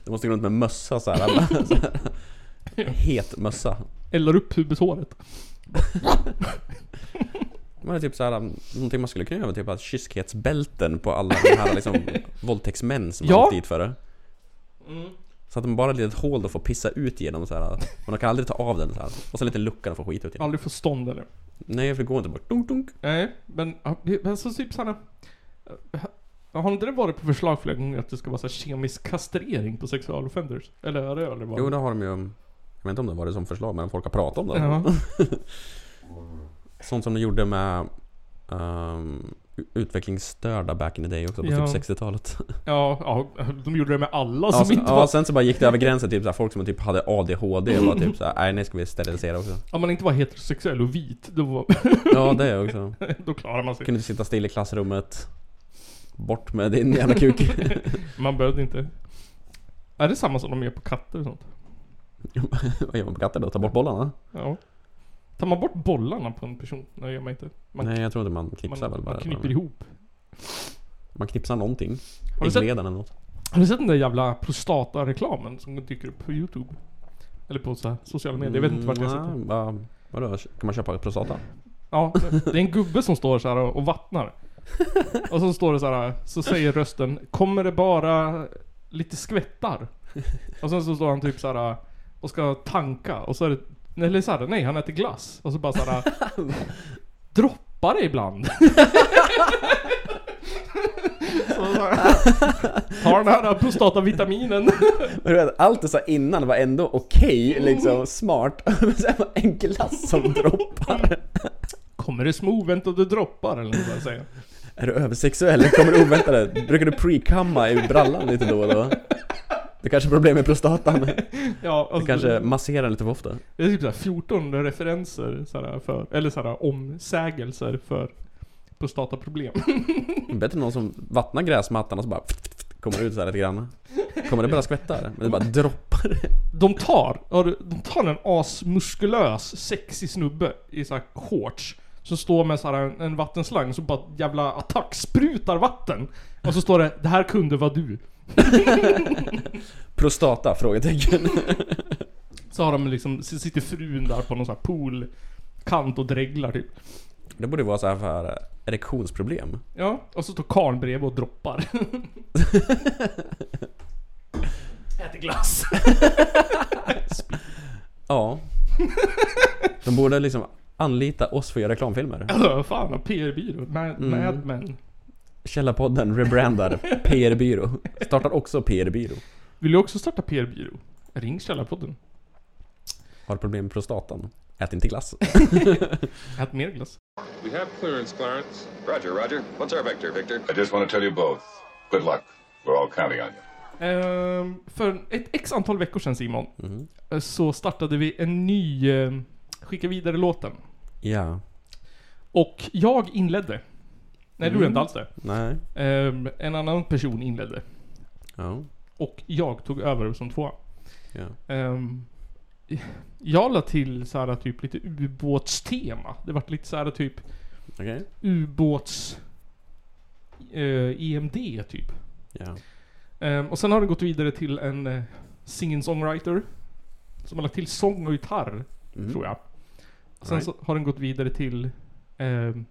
[SPEAKER 2] Du måste gå runt med mössa så här. Alla, så här. Het mössa.
[SPEAKER 1] eldar upp pubeshåret.
[SPEAKER 2] Det är typ så här, någonting man skulle kunna göra, typ att kyskhetsbälten på alla de här liksom våldtäktsmän som
[SPEAKER 1] Ja.
[SPEAKER 2] har åkt dit före.
[SPEAKER 1] Mm.
[SPEAKER 2] Så att de bara har ett litet hål de får pissa ut genom så här. Men de kan aldrig ta av den så här. Och så en liten lucka de får skit ut genom.
[SPEAKER 1] Aldrig få stånd eller?
[SPEAKER 2] Nej, för det går inte bara dunk dunk.
[SPEAKER 1] Nej, men men så typ såhär... Har inte det varit på förslag flera gånger att det ska vara så kemisk kastrering på sexualoffenders? Eller har det aldrig varit?
[SPEAKER 2] Jo, det har de ju. Jag vet inte om det var det som förslag, men folk har pratat om det.
[SPEAKER 1] Ja.
[SPEAKER 2] Sånt som de gjorde med ehm, utvecklingsstörda back in the day också, på
[SPEAKER 1] Ja.
[SPEAKER 2] typ 60-talet.
[SPEAKER 1] Ja, ja, de gjorde det med alla
[SPEAKER 2] Ja,
[SPEAKER 1] som
[SPEAKER 2] sen,
[SPEAKER 1] inte
[SPEAKER 2] ja,
[SPEAKER 1] var...
[SPEAKER 2] sen så bara gick det över gränsen typ, så här, folk som typ hade ADHD och var typ såhär, nej nu ska vi sterilisera också.
[SPEAKER 1] Om man inte var heterosexuell och vit, då var...
[SPEAKER 2] Ja, det är också.
[SPEAKER 1] då klarar man sig.
[SPEAKER 2] Kunde inte sitta still i klassrummet. Bort med din jävla kuk.
[SPEAKER 1] Man behövde inte. Är det samma som de gör på katter och sånt?
[SPEAKER 2] Vad gör man på katter då? Ta bort bollarna?
[SPEAKER 1] Ja. Tar man bort bollarna på en person? Nej, gör man inte. Man,
[SPEAKER 2] Nej jag tror inte man knipsar
[SPEAKER 1] man,
[SPEAKER 2] väl bara.
[SPEAKER 1] man knyper ihop.
[SPEAKER 2] Man knipsar någonting. Äggledan eller något.
[SPEAKER 1] Har du sett den där jävla prostata-reklamen som dyker upp på Youtube? Eller på så här, sociala medier. Jag vet inte vart jag har sett den.
[SPEAKER 2] Mm, vad- Vadå? Kan man köpa prostata?
[SPEAKER 1] Ja, det är en gubbe som står så här och och vattnar. Och så står det så här, så säger rösten Kommer det bara lite skvättar? Och sen så står han typ så här och ska tanka och så är det Eller så här, nej han äter glass. Och så bara så här Droppar det ibland? så så här, Tar den här prostatavitaminen.
[SPEAKER 2] Men du vet, allt du sa innan var ändå okej, liksom smart. Men sen var en glass som droppar.
[SPEAKER 1] Kommer det som oväntade droppar eller vad jag säger.
[SPEAKER 2] Är du översexuell? Kommer det oväntade? Brukar du pre-kamma i brallan lite då och då? Det kanske är problem med prostatan.
[SPEAKER 1] Ja, alltså-
[SPEAKER 2] kanske masserar lite för ofta.
[SPEAKER 1] Det är typ såhär 14 referenser såhär för, eller såhär omsägelser för prostataproblem.
[SPEAKER 2] Bättre än någon som vattnar gräsmattan och så bara kommer det ut så här lite grann. Kommer det bara skvätta? Men det bara droppar.
[SPEAKER 1] De tar, de tar en asmuskulös, sexig snubbe i såhär shorts. Som står med såhär en, en vattenslang som bara jävla attack sprutar vatten. Och så står det 'Det här kunde vara du'
[SPEAKER 2] Prostata? Frågetecken.
[SPEAKER 1] Så har de liksom, så sitter frun där på någon sån här poolkant och dreglar typ.
[SPEAKER 2] Det borde vara så här för erektionsproblem.
[SPEAKER 1] Ja, och så står karln bredvid och droppar. Äter glass.
[SPEAKER 2] Ja. De borde liksom anlita oss för att göra reklamfilmer.
[SPEAKER 1] Ja, fan, PR-byrå. Mad,
[SPEAKER 2] Mm.
[SPEAKER 1] Mad Men.
[SPEAKER 2] Källarpodden rebrandar PR-byrå. Startar också PR-byrå.
[SPEAKER 1] Vill du också starta PR-byrå? Ring Källarpodden.
[SPEAKER 2] Har problem med prostatan. Ät inte glass.
[SPEAKER 1] Ät mer glass.
[SPEAKER 14] We have clearance, Clarence. Roger, Roger. What's our vector, Victor? I just want to tell you both. Good luck. We're all counting on you.
[SPEAKER 1] Ehm, för ett x antal veckor sedan Simon, eh, så startade vi en ny eh, Skicka vidare låten.
[SPEAKER 2] Ja.
[SPEAKER 1] Och jag inledde. Nej, du gjorde inte alls det.
[SPEAKER 2] Nej.
[SPEAKER 1] Ehm, en annan person inledde.
[SPEAKER 2] Ja.
[SPEAKER 1] Och jag tog över som tvåa.
[SPEAKER 2] Ja.
[SPEAKER 1] Ehm, jag la till så här typ lite ubåtstema. Det vart lite så här typ
[SPEAKER 2] Okej.
[SPEAKER 1] ubåts... Eh, EMD typ.
[SPEAKER 2] Ja.
[SPEAKER 1] Ehm, och sen har den gått vidare till en eh, singing-songwriter. Som har lagt till sång och gitarr,
[SPEAKER 2] Mm.
[SPEAKER 1] tror jag. Sen
[SPEAKER 2] Right.
[SPEAKER 1] så har den gått vidare till ehm,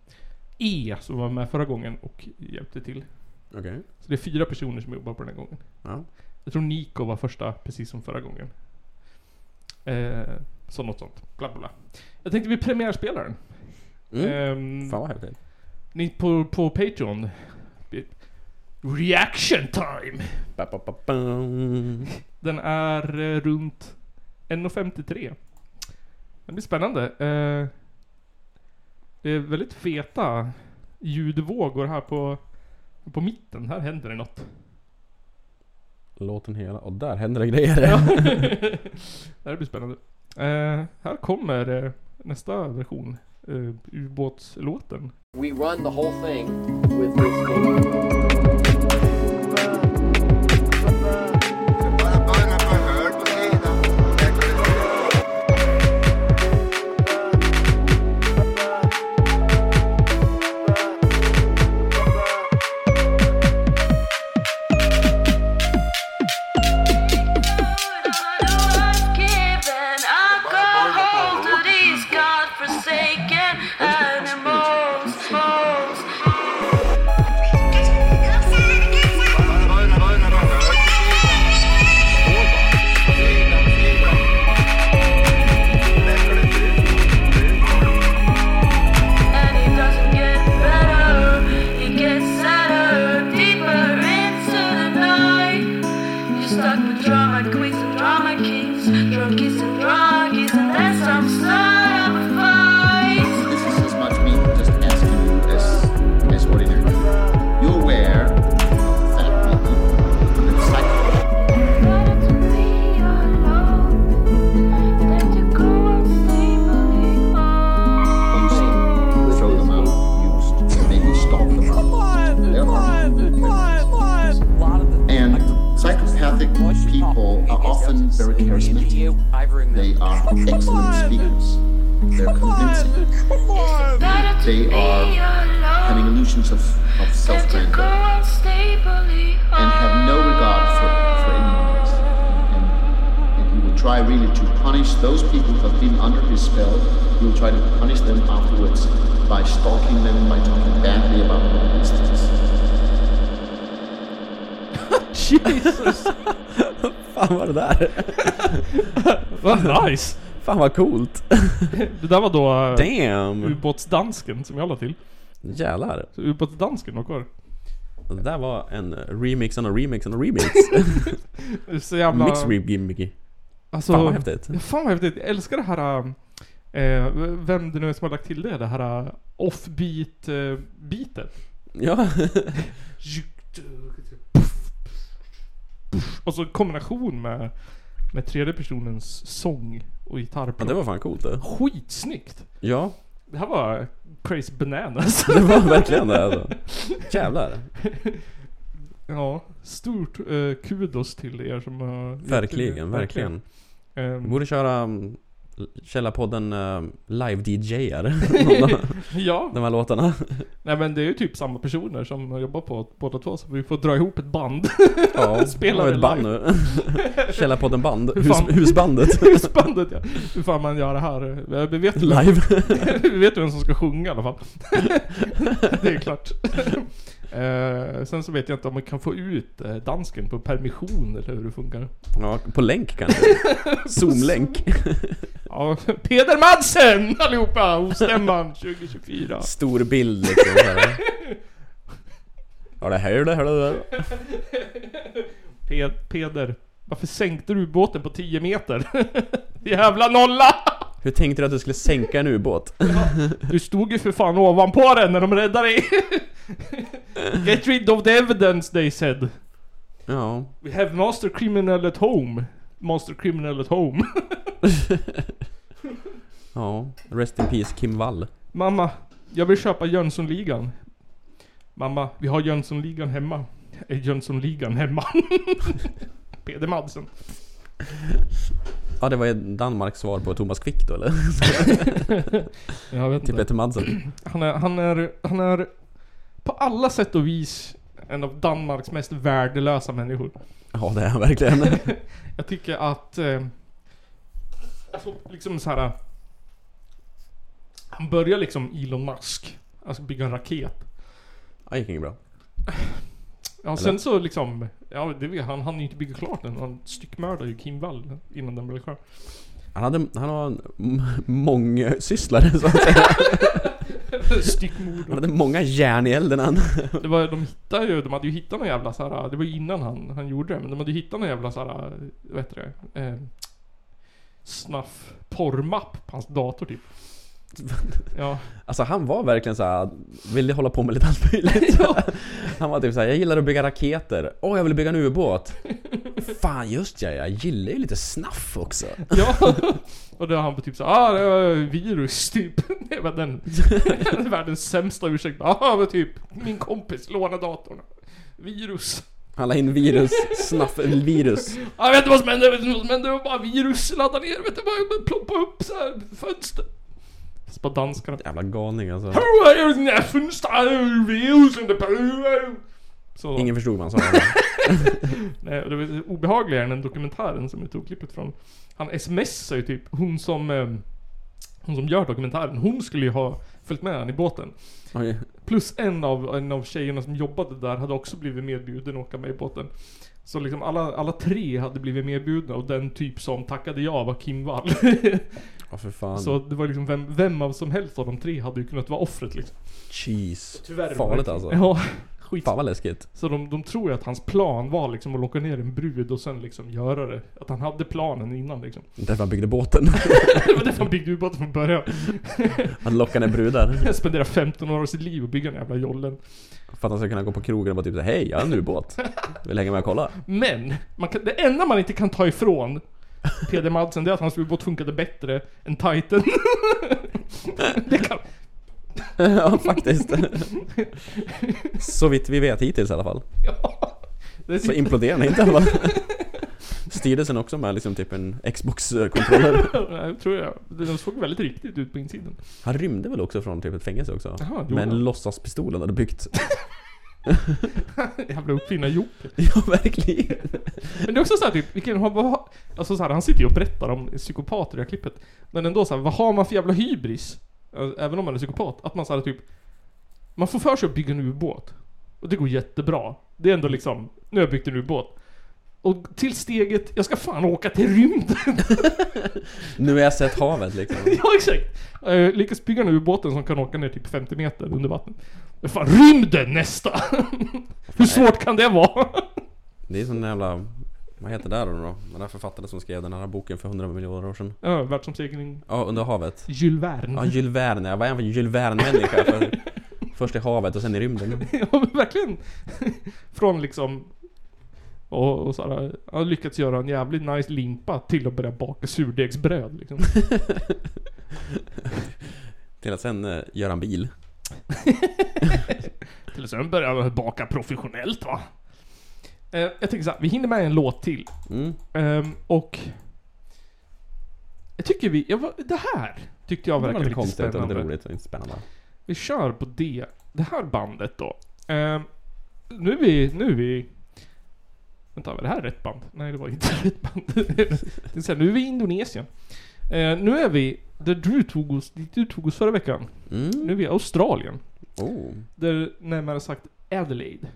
[SPEAKER 1] E, som var med förra gången och hjälpte till.
[SPEAKER 2] Okej.
[SPEAKER 1] Så det är fyra personer som jobbar på den här gången.
[SPEAKER 2] Ja.
[SPEAKER 1] Jag tror Nico var första, precis som förra gången. Eh, så något sånt. Bla bla bla. Jag tänkte vi premiärspelar den.
[SPEAKER 2] Mm.
[SPEAKER 1] Ehm,
[SPEAKER 2] Fan vad häftigt.
[SPEAKER 1] Ni på, på Patreon. Reaction time!
[SPEAKER 2] Ba, ba, ba, bam.
[SPEAKER 1] Den är eh, runt 1.53. Det blir spännande. Eh, det är väldigt feta ljudvågor här på, på mitten. Här händer det något.
[SPEAKER 2] Låt den hela. Och där händer det grejer.
[SPEAKER 1] Ja. det här blir spännande. Eh, här kommer eh, nästa version. Eh, ubåtslåten.
[SPEAKER 15] We run the whole thing with this.
[SPEAKER 16] Outside. stuck with drama queens and drama kings, druggies and druggies, and then some stuck.
[SPEAKER 17] Very charismatic. They are excellent speakers. They're convincing. They are having illusions of, of self-grandeur and have no regard for, for enemies. And, and he will try really to punish those people who have been under his spell. He will try to punish them afterwards by stalking them, by talking badly about them.
[SPEAKER 1] Jesus!
[SPEAKER 2] Fan vad det där?
[SPEAKER 1] Vad nice!
[SPEAKER 2] Fan vad coolt!
[SPEAKER 1] Det där var då eh,
[SPEAKER 2] Damn!
[SPEAKER 1] ubåtsdansken som jag la till.
[SPEAKER 2] Jävlar.
[SPEAKER 1] Så ubåtsdansken var kvar.
[SPEAKER 2] Det där var en remix och en remix och en remix.
[SPEAKER 1] Så jävla...
[SPEAKER 2] Mix gimmicky.
[SPEAKER 1] Alltså,
[SPEAKER 2] Fan vad häftigt.
[SPEAKER 1] Ja, Fan vad häftigt. Jag älskar det här... Eh, vem det nu är som har lagt till det, det här eh, offbeat Och så kombination med, med tredje personens sång och gitarr.
[SPEAKER 2] Ja, det var fan coolt det.
[SPEAKER 1] Skitsnyggt!
[SPEAKER 2] Ja.
[SPEAKER 1] Det här var crazy bananas.
[SPEAKER 2] Det var verkligen det alltså. Jävlar.
[SPEAKER 1] Ja, stort eh, kudos till er som har...
[SPEAKER 2] Verkligen, verkligen.
[SPEAKER 1] Ehm,
[SPEAKER 2] Vi borde köra um, Källarpodden uh, live-DJar.
[SPEAKER 1] Ja.
[SPEAKER 2] De här låtarna.
[SPEAKER 1] Nej men det är ju typ samma personer som jobbar på båda två, så vi får dra ihop ett band.
[SPEAKER 2] Ja,
[SPEAKER 1] Spela
[SPEAKER 2] ett band nu. Källarpodden band.
[SPEAKER 1] Hur
[SPEAKER 2] Hus,
[SPEAKER 1] fan-
[SPEAKER 2] husbandet.
[SPEAKER 1] husbandet ja. Hur fan man gör det här. Eh, Vi vet
[SPEAKER 2] Live.
[SPEAKER 1] vi vet vem som ska sjunga i alla fall. det är klart. Eh, sen så vet jag inte om man kan få ut eh, dansken på permission eller hur det funkar.
[SPEAKER 2] Ja, på länk kanske. Zoom-länk.
[SPEAKER 1] Ja, Peder Madsen allihopa hos stämman 2024.
[SPEAKER 2] Stor bild liksom. här. Ja det här det här det där.
[SPEAKER 1] Pe- Peder, varför sänkte du båten på 10 meter? Jävla nolla!
[SPEAKER 2] Hur tänkte du att du skulle sänka en ubåt?
[SPEAKER 1] Du stod ju för fan ovanpå den när de räddade dig. Get rid of the evidence they said.
[SPEAKER 2] Ja.
[SPEAKER 1] We have master criminal at home. Master criminal at home.
[SPEAKER 2] Ja. Rest in peace Kim Wall.
[SPEAKER 1] Mamma, jag vill köpa Jönssonligan. Mamma, vi har Jönssonligan hemma. Är Jönssonligan hemma? Peder Madsen.
[SPEAKER 2] Ja det var Danmarks svar på Thomas Quick då eller?
[SPEAKER 1] Jag vet
[SPEAKER 2] Till
[SPEAKER 1] inte.
[SPEAKER 2] Peter Madsen.
[SPEAKER 1] Han är, han är, han är på alla sätt och vis en av Danmarks mest värdelösa människor.
[SPEAKER 2] Ja det är han verkligen.
[SPEAKER 1] Jag tycker att... Eh, alltså liksom så här. Han börjar liksom Elon Musk. Alltså bygga en raket.
[SPEAKER 2] Ja, gick inget bra.
[SPEAKER 1] Ja, sen så liksom... Ja, det vet han. Han ju inte bygga klart den. Han styckmördade ju Kim Wall innan den blev klar.
[SPEAKER 2] Han hade, han var en mångsysslare så att säga.
[SPEAKER 1] Styckmord.
[SPEAKER 2] Han hade många järn i elden han.
[SPEAKER 1] Det var, de hittade ju, de hade ju hittat någon jävla så här. Det var ju innan han, han gjorde det, men de hade ju hittat någon jävla så här, vad heter det? Eh, snuff porrmapp på hans dator typ. Ja.
[SPEAKER 2] Alltså han var verkligen så här, ville hålla på med lite allt möjligt. Han var typ såhär, jag gillar att bygga raketer. Åh, jag vill bygga en ubåt. Fan just ja, jag gillar ju lite snaff också.
[SPEAKER 1] Ja, och då han typ så ah det var virus typ. Det var den, världens sämsta ursäkt. Ah men typ, min kompis lånade datorn. Virus.
[SPEAKER 2] Han la in virus, snaff-virus.
[SPEAKER 1] Jag vet inte vad som hände, jag vet inte vad som hände, det var bara virus ladda ner, vet du, bara ploppa upp så här fönster. Så bara danskarna.
[SPEAKER 2] Jävla galning alltså.
[SPEAKER 1] På. Så.
[SPEAKER 2] Ingen förstod vad han sa.
[SPEAKER 1] Nej, det var obehagligare än den dokumentären som jag tog klippet från. Han smsar ju typ, hon som... Eh, hon som gör dokumentären, hon skulle ju ha följt med han i båten.
[SPEAKER 2] Oj.
[SPEAKER 1] Plus en av, en av tjejerna som jobbade där hade också blivit medbjuden att åka med i båten. Så liksom alla, alla tre hade blivit medbjudna och den typ som tackade ja var Kim Wall.
[SPEAKER 2] Ja för fan.
[SPEAKER 1] Så det var liksom vem, vem av som helst av de tre hade ju kunnat vara offret liksom.
[SPEAKER 2] Jeez.
[SPEAKER 1] Tyvärr.
[SPEAKER 2] Farligt alltså.
[SPEAKER 1] Ja, skit.
[SPEAKER 2] Fan vad läskigt.
[SPEAKER 1] Så de, de tror ju att hans plan var liksom att locka ner en brud och sen liksom göra det. Att han hade planen innan liksom.
[SPEAKER 2] Därför han byggde båten.
[SPEAKER 1] det var därför han byggde ubåten från början.
[SPEAKER 2] Han lockade ner brudar.
[SPEAKER 1] Jag spenderade 15 år av sitt liv och bygga den jävla jollen.
[SPEAKER 2] För att han ska kunna gå på krogen och bara typ så, hej jag har en ubåt. Vill hänga med och kolla?
[SPEAKER 1] Men, man kan, det enda man inte kan ta ifrån Peder Madsen, det är att hans ubåt funkade bättre än Titan. det kan...
[SPEAKER 2] ja faktiskt. Så vitt vi vet hittills i alla fall.
[SPEAKER 1] Är
[SPEAKER 2] Så
[SPEAKER 1] typ-
[SPEAKER 2] imploderade inte i alla fall. styrde sen också med liksom typ en Xbox-kontroller.
[SPEAKER 1] jag tror jag. Den såg väldigt riktigt ut på insidan.
[SPEAKER 2] Han rymde väl också från typ ett fängelse också?
[SPEAKER 1] Gjorde
[SPEAKER 2] med en låtsaspistol han hade byggt.
[SPEAKER 1] Jävla uppfinnar-Jocke.
[SPEAKER 2] ja, verkligen.
[SPEAKER 1] Men det är också såhär typ, vilken har, vad, alltså så här, han sitter ju och berättar om psykopater i det här klippet. Men ändå såhär, vad har man för jävla hybris? Även om man är psykopat. Att man såhär typ, man får för sig att bygga en ubåt. Och det går jättebra. Det är ändå liksom, nu har jag byggt en ubåt. Och till steget, jag ska fan åka till rymden.
[SPEAKER 2] Nu har jag sett havet liksom.
[SPEAKER 1] ja exakt. Jag lyckas bygga en ubåten som kan åka ner typ 50 meter under vatten. Men fan, rymden nästa! Hur svårt kan det vara?
[SPEAKER 2] Det är sån jävla... Vad heter det då? Den där författaren som skrev den här boken för 100 miljoner år sedan.
[SPEAKER 1] Ja, världsomsegling.
[SPEAKER 2] Ja, Under havet.
[SPEAKER 1] Jules Verne.
[SPEAKER 2] Ja, Jules Verne. Ja, Vad är han för Jules Verne-människa? För, först i havet och sen i rymden.
[SPEAKER 1] ja men verkligen. Från liksom... Och, och såhär, jag har lyckats göra en jävligt nice limpa till att börja baka surdegsbröd liksom.
[SPEAKER 2] Till att sen uh, göra en bil.
[SPEAKER 1] till att sen börja baka professionellt va. Eh, jag tänker såhär, vi hinner med en låt till.
[SPEAKER 2] Mm.
[SPEAKER 1] Ehm, och... Jag tycker vi, jag var, det här tyckte jag
[SPEAKER 2] Det var
[SPEAKER 1] verkade
[SPEAKER 2] lite konstigt
[SPEAKER 1] spännande.
[SPEAKER 2] lite roligt och spännande.
[SPEAKER 1] Vi kör på det. Det här bandet då. Ehm, nu är vi, nu är vi... Vänta, var det här rätt band? Nej, det var inte rätt band. det är så här, nu är vi i Indonesien. Eh, nu är vi där du tog oss, dit du tog oss förra veckan.
[SPEAKER 2] Mm.
[SPEAKER 1] Nu är vi i Australien.
[SPEAKER 2] Oh.
[SPEAKER 1] Där närmare sagt Adelaide.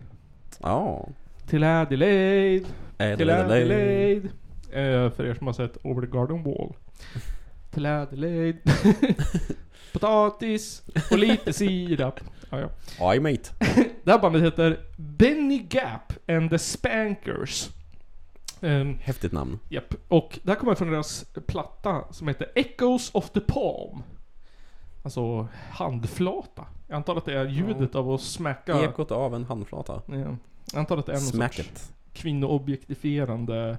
[SPEAKER 2] Ja.
[SPEAKER 1] Till Adelaide. Till
[SPEAKER 2] Adelaide.
[SPEAKER 1] Adelaide. Eh, för er som har sett Over the Garden Wall. Till Adelaide. Potatis och lite sirap. Ja, ja.
[SPEAKER 2] Aj mate.
[SPEAKER 1] Det här bandet heter Benny Gap and the Spankers. Um,
[SPEAKER 2] Häftigt namn.
[SPEAKER 1] Japp. Och det här kommer från deras platta som heter Echoes of the Palm. Alltså handflata. Jag antar att det är ljudet av att smacka...
[SPEAKER 2] Ekot av en handflata.
[SPEAKER 1] Ja. Jag antar att det är någon
[SPEAKER 2] Smack
[SPEAKER 1] sorts kvinnoobjektifierande...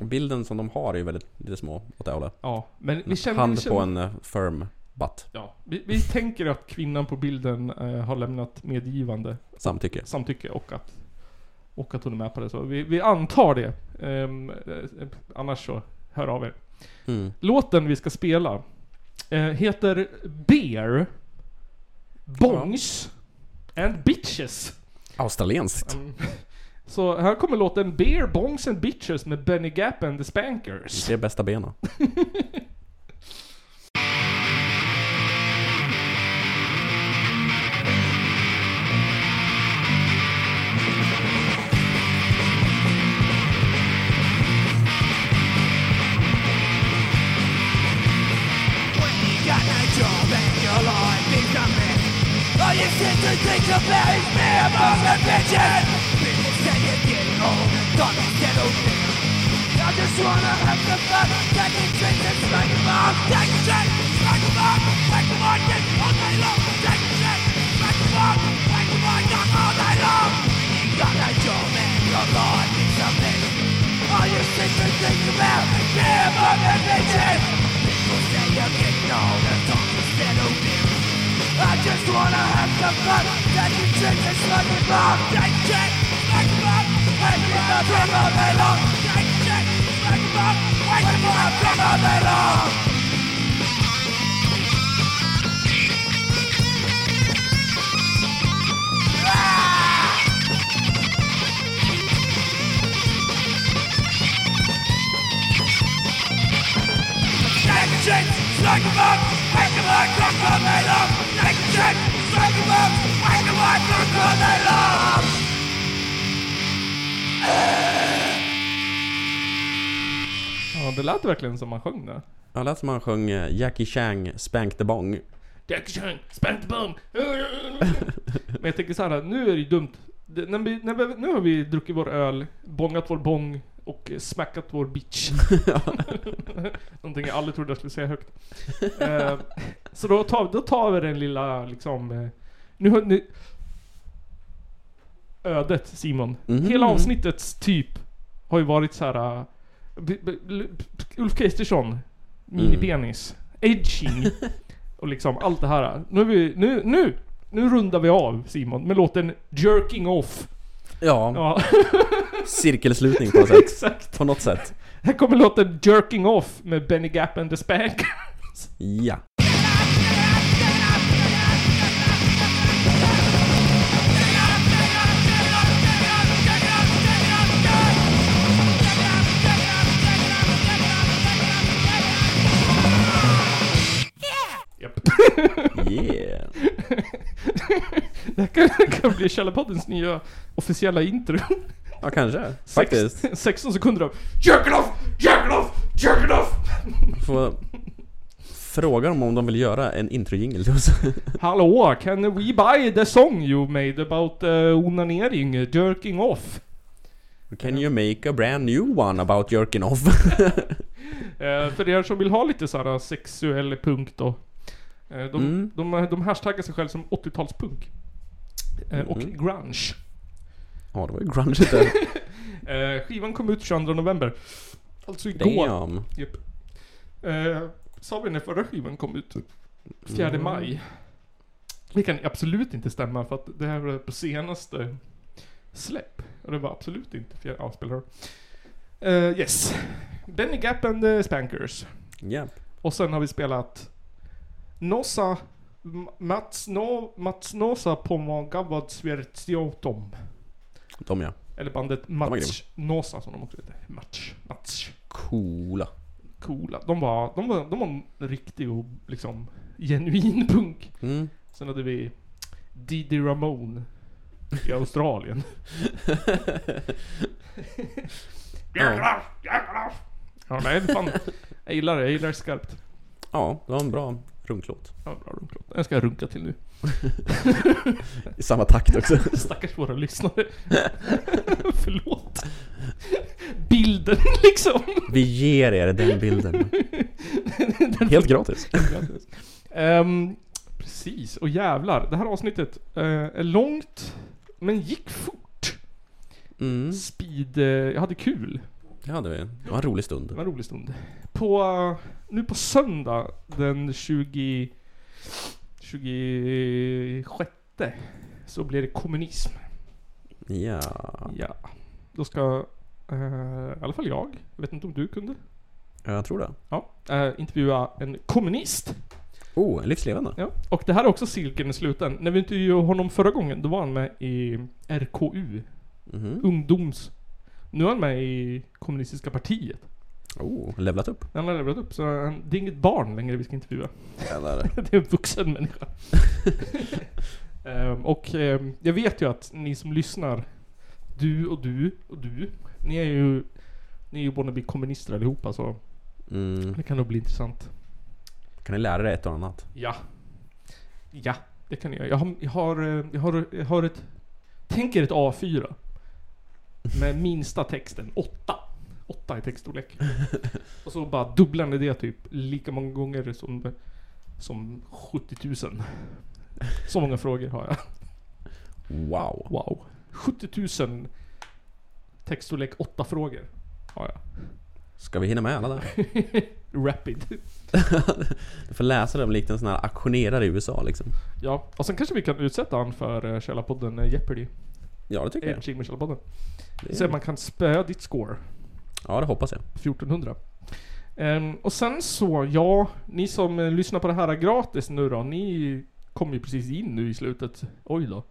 [SPEAKER 2] Bilden som de har är ju väldigt lite små åt det hållet.
[SPEAKER 1] Ja, men vi känner...
[SPEAKER 2] Hand
[SPEAKER 1] vi känner,
[SPEAKER 2] på en eh, firm butt.
[SPEAKER 1] Ja, vi, vi tänker att kvinnan på bilden eh, har lämnat medgivande
[SPEAKER 2] Samtycke.
[SPEAKER 1] samtycke och att, och att hon är med på det. Så vi, vi antar det. Ehm, eh, annars så, hör av er.
[SPEAKER 2] Mm.
[SPEAKER 1] Låten vi ska spela eh, heter Beer, Bongs and Bitches.
[SPEAKER 2] Australienskt.
[SPEAKER 1] Mm. Så här kommer låten Beer, Bongs and Bitches med Benny Gap and the Spankers.
[SPEAKER 2] Det är bästa benen.
[SPEAKER 11] to think about is me among the bitches. People say you're getting old and don't settle down. I just wanna have some fun, taking drinks and smoking bomb. Take a shit, smoke a bomb, take a market all day long. Take a shit, smoke a bomb, take a market all day long. You got no job and your life is a mess. All you seem to think about is me among the bitches. People say you're getting old and don't settle down. I just wanna have some fun, taking drinks and smoking bomb. Take a shit, smoke a bomb, take a market all day long. Take a shit, smoke a bomb, take a market all day long. Take all long. Take a all long.
[SPEAKER 1] Ja, det lät verkligen som man sjöng där.
[SPEAKER 2] Jag lät som han sjöng eh, Jackie Chang Spank the Bong.
[SPEAKER 1] Jackie Chan, spank the bum. Men jag tänker så här, nu är det ju dumt. Det, när vi, när vi, nu har vi druckit vår öl, bongat vår bong och smackat vår bitch. Någonting jag aldrig trodde jag skulle säga högt. Eh, så då tar, då tar vi den lilla liksom... eh, Nu ni... Ödet Simon.
[SPEAKER 2] Mhm.
[SPEAKER 1] Hela avsnittets typ har ju varit så här. eh, Ulf Kristersson, minipenis, edging och liksom allt det här. Nu, vi, nu, nu, nu rundar vi av Simon med låten 'Jerking Off'
[SPEAKER 2] Ja.
[SPEAKER 1] Ja.
[SPEAKER 2] cirkelslutning på något sätt.
[SPEAKER 1] Exakt.
[SPEAKER 2] På något sätt.
[SPEAKER 1] Här kommer låten Jerking Off med Benny Gap and the Spankers.
[SPEAKER 2] Ja. Yeah.
[SPEAKER 1] Det här kan, kan bli Källarpoddens nya officiella intro.
[SPEAKER 2] Ja, kanske. Faktiskt.
[SPEAKER 1] Sex, 16 sekunder av Jerk it off! Jerk it off! Jerk it off!
[SPEAKER 2] Får fråga dem om de vill göra en introjingel till oss.
[SPEAKER 1] Hallå, can we buy the song you made about uh, onanering, jerking off?
[SPEAKER 2] Can you make a brand new one about jerking off?
[SPEAKER 1] Eh, för er som vill ha lite såhär sexuell punk då. Eh, de,
[SPEAKER 2] Mm.
[SPEAKER 1] de, de hashtaggar sig själv som 80-talspunk. Eh, och
[SPEAKER 2] Mhm.
[SPEAKER 1] grunge.
[SPEAKER 2] Ja, det var ju grunge där.
[SPEAKER 1] Eh, skivan kom ut 22 november. Alltså igår.
[SPEAKER 2] Damn.
[SPEAKER 1] Japp. Eh, sa vi när förra skivan kom ut? 4
[SPEAKER 2] Mm.
[SPEAKER 1] maj. Det kan absolut inte stämma för att det här var på senaste släpp. Och det var absolut inte fjärde avspelare. Uh, yes. Benny Gap and the Spankers.
[SPEAKER 2] Japp.
[SPEAKER 1] Och sen har vi spelat Nosa M- Mats, no, Mats Nosa Pomagavad Svertsiotom.
[SPEAKER 2] De ja.
[SPEAKER 1] Eller bandet Mats Nosa som de också heter. Mats. Mats.
[SPEAKER 2] Coola.
[SPEAKER 1] Coola. De var, de var, de var en riktig och liksom genuin punk.
[SPEAKER 2] Mm.
[SPEAKER 1] Sen hade vi Didi Ramone i Australien.
[SPEAKER 2] Ja.
[SPEAKER 1] Ja, nej, fan. Jag gillar det. Jag gillar det skarpt.
[SPEAKER 2] Ja, det var en bra runklåt.
[SPEAKER 1] Ja, bra runklåt. Den ska jag runka till nu.
[SPEAKER 2] I samma takt också.
[SPEAKER 1] Stackars våra lyssnare. Förlåt. Bilden liksom.
[SPEAKER 2] Vi ger er den bilden. Helt gratis.
[SPEAKER 1] Gratis. Ehm, precis, och jävlar. Det här avsnittet eh, är långt, men gick fort.
[SPEAKER 2] Mm.
[SPEAKER 1] Speed, eh, jag hade kul.
[SPEAKER 2] Det hade vi. Det var en rolig stund.
[SPEAKER 1] Det var en rolig stund. På, eh, nu på söndag den 20... 26 så blir det kommunism.
[SPEAKER 2] Ja.
[SPEAKER 1] Ja. Då ska eh, i alla fall jag, jag vet inte om du kunde?
[SPEAKER 2] Jag tror det.
[SPEAKER 1] Ja. eh, intervjua en kommunist.
[SPEAKER 2] Oh, livslevande.
[SPEAKER 1] Ja. Och det här är också cirkeln i sluten. När vi intervjuade honom förra gången, då var han med i RKU.
[SPEAKER 2] Mhm.
[SPEAKER 1] Ungdoms... Nu är han med i kommunistiska partiet.
[SPEAKER 2] Oh, levlat upp.
[SPEAKER 1] Han har levlat upp, så han, det är inget barn längre vi ska intervjua.
[SPEAKER 2] Jävlar.
[SPEAKER 1] det är en vuxen människa. Ehm, och ehm, jag vet ju att ni som lyssnar, du och du och du, ni är ju, ni är ju wannabe kommunister allihopa så
[SPEAKER 2] Mm.
[SPEAKER 1] det kan nog bli intressant.
[SPEAKER 2] Kan ni lära dig ett och annat?
[SPEAKER 1] Ja. Ja, det kan jag. Jag har, jag har, eh, jag har, jag har ett... Tänk er ett A4. Med minsta texten, 8. 8 i textstorlek. Och så bara dubblar ni det typ lika många gånger som, som 70 000. Så många frågor har jag.
[SPEAKER 2] Wow.
[SPEAKER 1] Wow. 70 000 textstorlek 8 frågor har jag.
[SPEAKER 2] Ska vi hinna med alla där?
[SPEAKER 1] Rapid.
[SPEAKER 2] du får läsa dem likt en sån här auktionerare i USA liksom.
[SPEAKER 1] Ja, och sen kanske vi kan utsätta han för uh, Källarpodden uh, Jeopardy.
[SPEAKER 2] Ja, det tycker jag.
[SPEAKER 1] Edging med Källarpodden. Så man kan spöa ditt score.
[SPEAKER 2] Ja, det hoppas jag.
[SPEAKER 1] 1400. Ehm, och sen så, ja, ni som eh, lyssnar på det här gratis nu då, ni kom ju precis in nu i slutet. Oj då.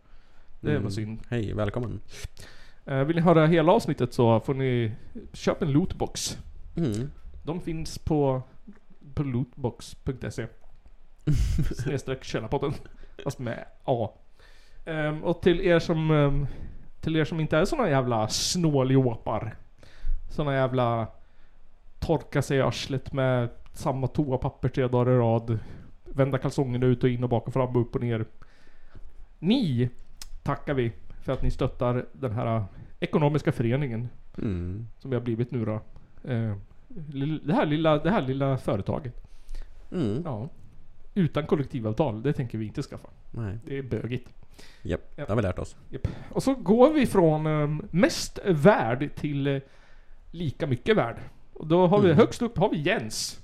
[SPEAKER 1] Det
[SPEAKER 2] Mm.
[SPEAKER 1] var synd.
[SPEAKER 2] Hej, välkommen.
[SPEAKER 1] Eh, vill ni höra hela avsnittet så får ni köpa en lootbox.
[SPEAKER 2] Mm.
[SPEAKER 1] De finns på, på lootbox.se. Snedstreck Källarpodden. Fast med A. Ehm, och till er som ehm, till er som inte är såna jävla snåljåpar. Såna jävla torka sig i arslet med samma toapapper tre dagar i rad. Vända kalsongerna ut och in och bak och fram och upp och ner. Ni tackar vi för att ni stöttar den här ekonomiska föreningen.
[SPEAKER 2] Mm.
[SPEAKER 1] Som vi har blivit nu då. Eh, det, här lilla, det här lilla företaget.
[SPEAKER 2] Mm.
[SPEAKER 1] Ja. Utan kollektivavtal, det tänker vi inte skaffa.
[SPEAKER 2] Nej.
[SPEAKER 1] Det är bögigt.
[SPEAKER 2] Japp,
[SPEAKER 1] Ja.
[SPEAKER 2] det har vi lärt oss.
[SPEAKER 1] Japp. Och så går vi från eh, mest värd till eh, lika mycket värd. Och då har vi
[SPEAKER 2] Mm.
[SPEAKER 1] högst upp har vi Jens.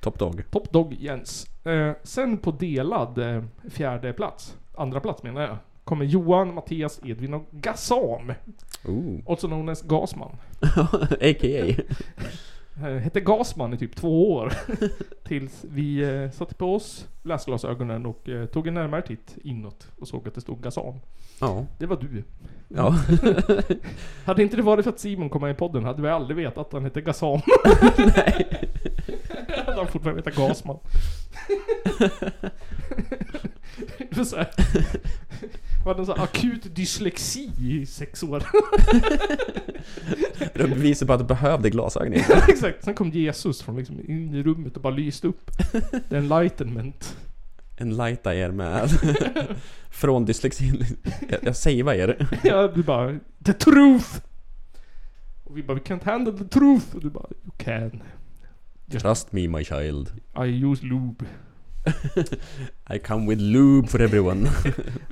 [SPEAKER 2] Top Dog.
[SPEAKER 1] Top Dog Jens. Eh, sen på delad eh, fjärde plats. Andra plats menar jag. kommer Johan, Mattias, Edvin och Gassam.
[SPEAKER 2] Ooh.
[SPEAKER 1] Also known as Gasman.
[SPEAKER 2] A.k.a.
[SPEAKER 1] Eh, Hette Gasman i typ två år. Tills vi eh, satte på oss läsglasögonen och eh, tog en närmare titt inåt och såg att det stod Gasam.
[SPEAKER 2] Ja.
[SPEAKER 1] Det var du.
[SPEAKER 2] Ja.
[SPEAKER 1] hade inte det varit för att Simon kom med i podden hade vi aldrig vetat att han hette Gasam.
[SPEAKER 2] Nej.
[SPEAKER 1] hade han fortfarande hetat Gasman. det var så här. Hade en sån akut dyslexi i sex år.
[SPEAKER 2] Det är beviset på att du behövde glasögon.
[SPEAKER 1] Exakt. Sen kom Jesus från liksom in i rummet och bara lyste upp. The enlightenment.
[SPEAKER 2] Enlighta er med Från dyslexin Jag, jag savear er
[SPEAKER 1] Ja, du bara The truth! Och vi bara We can't handle the truth! Och du bara You can.
[SPEAKER 2] Trust me my child
[SPEAKER 1] I use lube.
[SPEAKER 2] I come with lube for everyone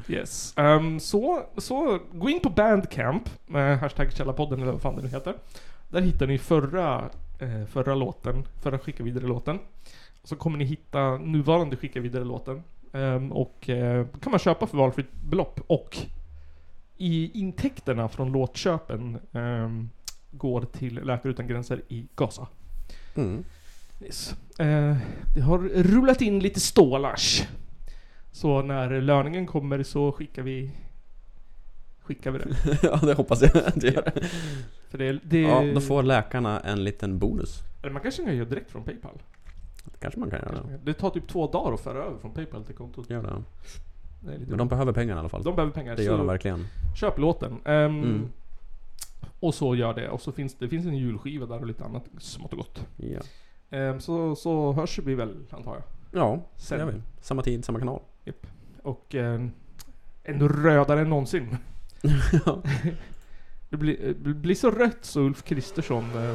[SPEAKER 1] Yes. Ehm, så, så gå in på Bandcamp, med hashtag Källarpodden eller vad fan det nu heter. Där hittar ni förra, eh, förra låten, förra Skicka vidare-låten. Så kommer ni hitta nuvarande Skicka vidare-låten. Ehm, och eh, kan man köpa för valfritt belopp. Och i intäkterna från låtköpen ehm, går till Läkare Utan Gränser i Gaza.
[SPEAKER 2] mm.
[SPEAKER 1] Yes. Eh, det har rullat in lite stålars. Så när löningen kommer så skickar vi Skickar vi det.
[SPEAKER 2] Ja det hoppas jag att du gör
[SPEAKER 1] För det, det
[SPEAKER 2] Ja, då får läkarna en liten bonus
[SPEAKER 1] Eller man kanske kan göra direkt från Paypal.
[SPEAKER 2] Det kanske man kan göra
[SPEAKER 1] Det tar typ två dagar att föra över från Paypal till kontot.
[SPEAKER 2] Gör det
[SPEAKER 1] Det är lite
[SPEAKER 2] Men de behöver pengar i alla fall
[SPEAKER 1] De behöver pengar.
[SPEAKER 2] Det gör de verkligen
[SPEAKER 1] Köp låten. Ehm,
[SPEAKER 2] Mm.
[SPEAKER 1] Och så gör det. Och så finns det finns en julskiva där och lite annat smått och gott.
[SPEAKER 2] Ja
[SPEAKER 1] Ehm, så, så hörs vi väl, antar jag.
[SPEAKER 2] Ja,
[SPEAKER 1] Sen.
[SPEAKER 2] det gör vi Samma tid, samma kanal
[SPEAKER 1] Japp. Och ehm, ändå rödare än någonsin. Det, blir, det blir så rött så Ulf Kristersson eh,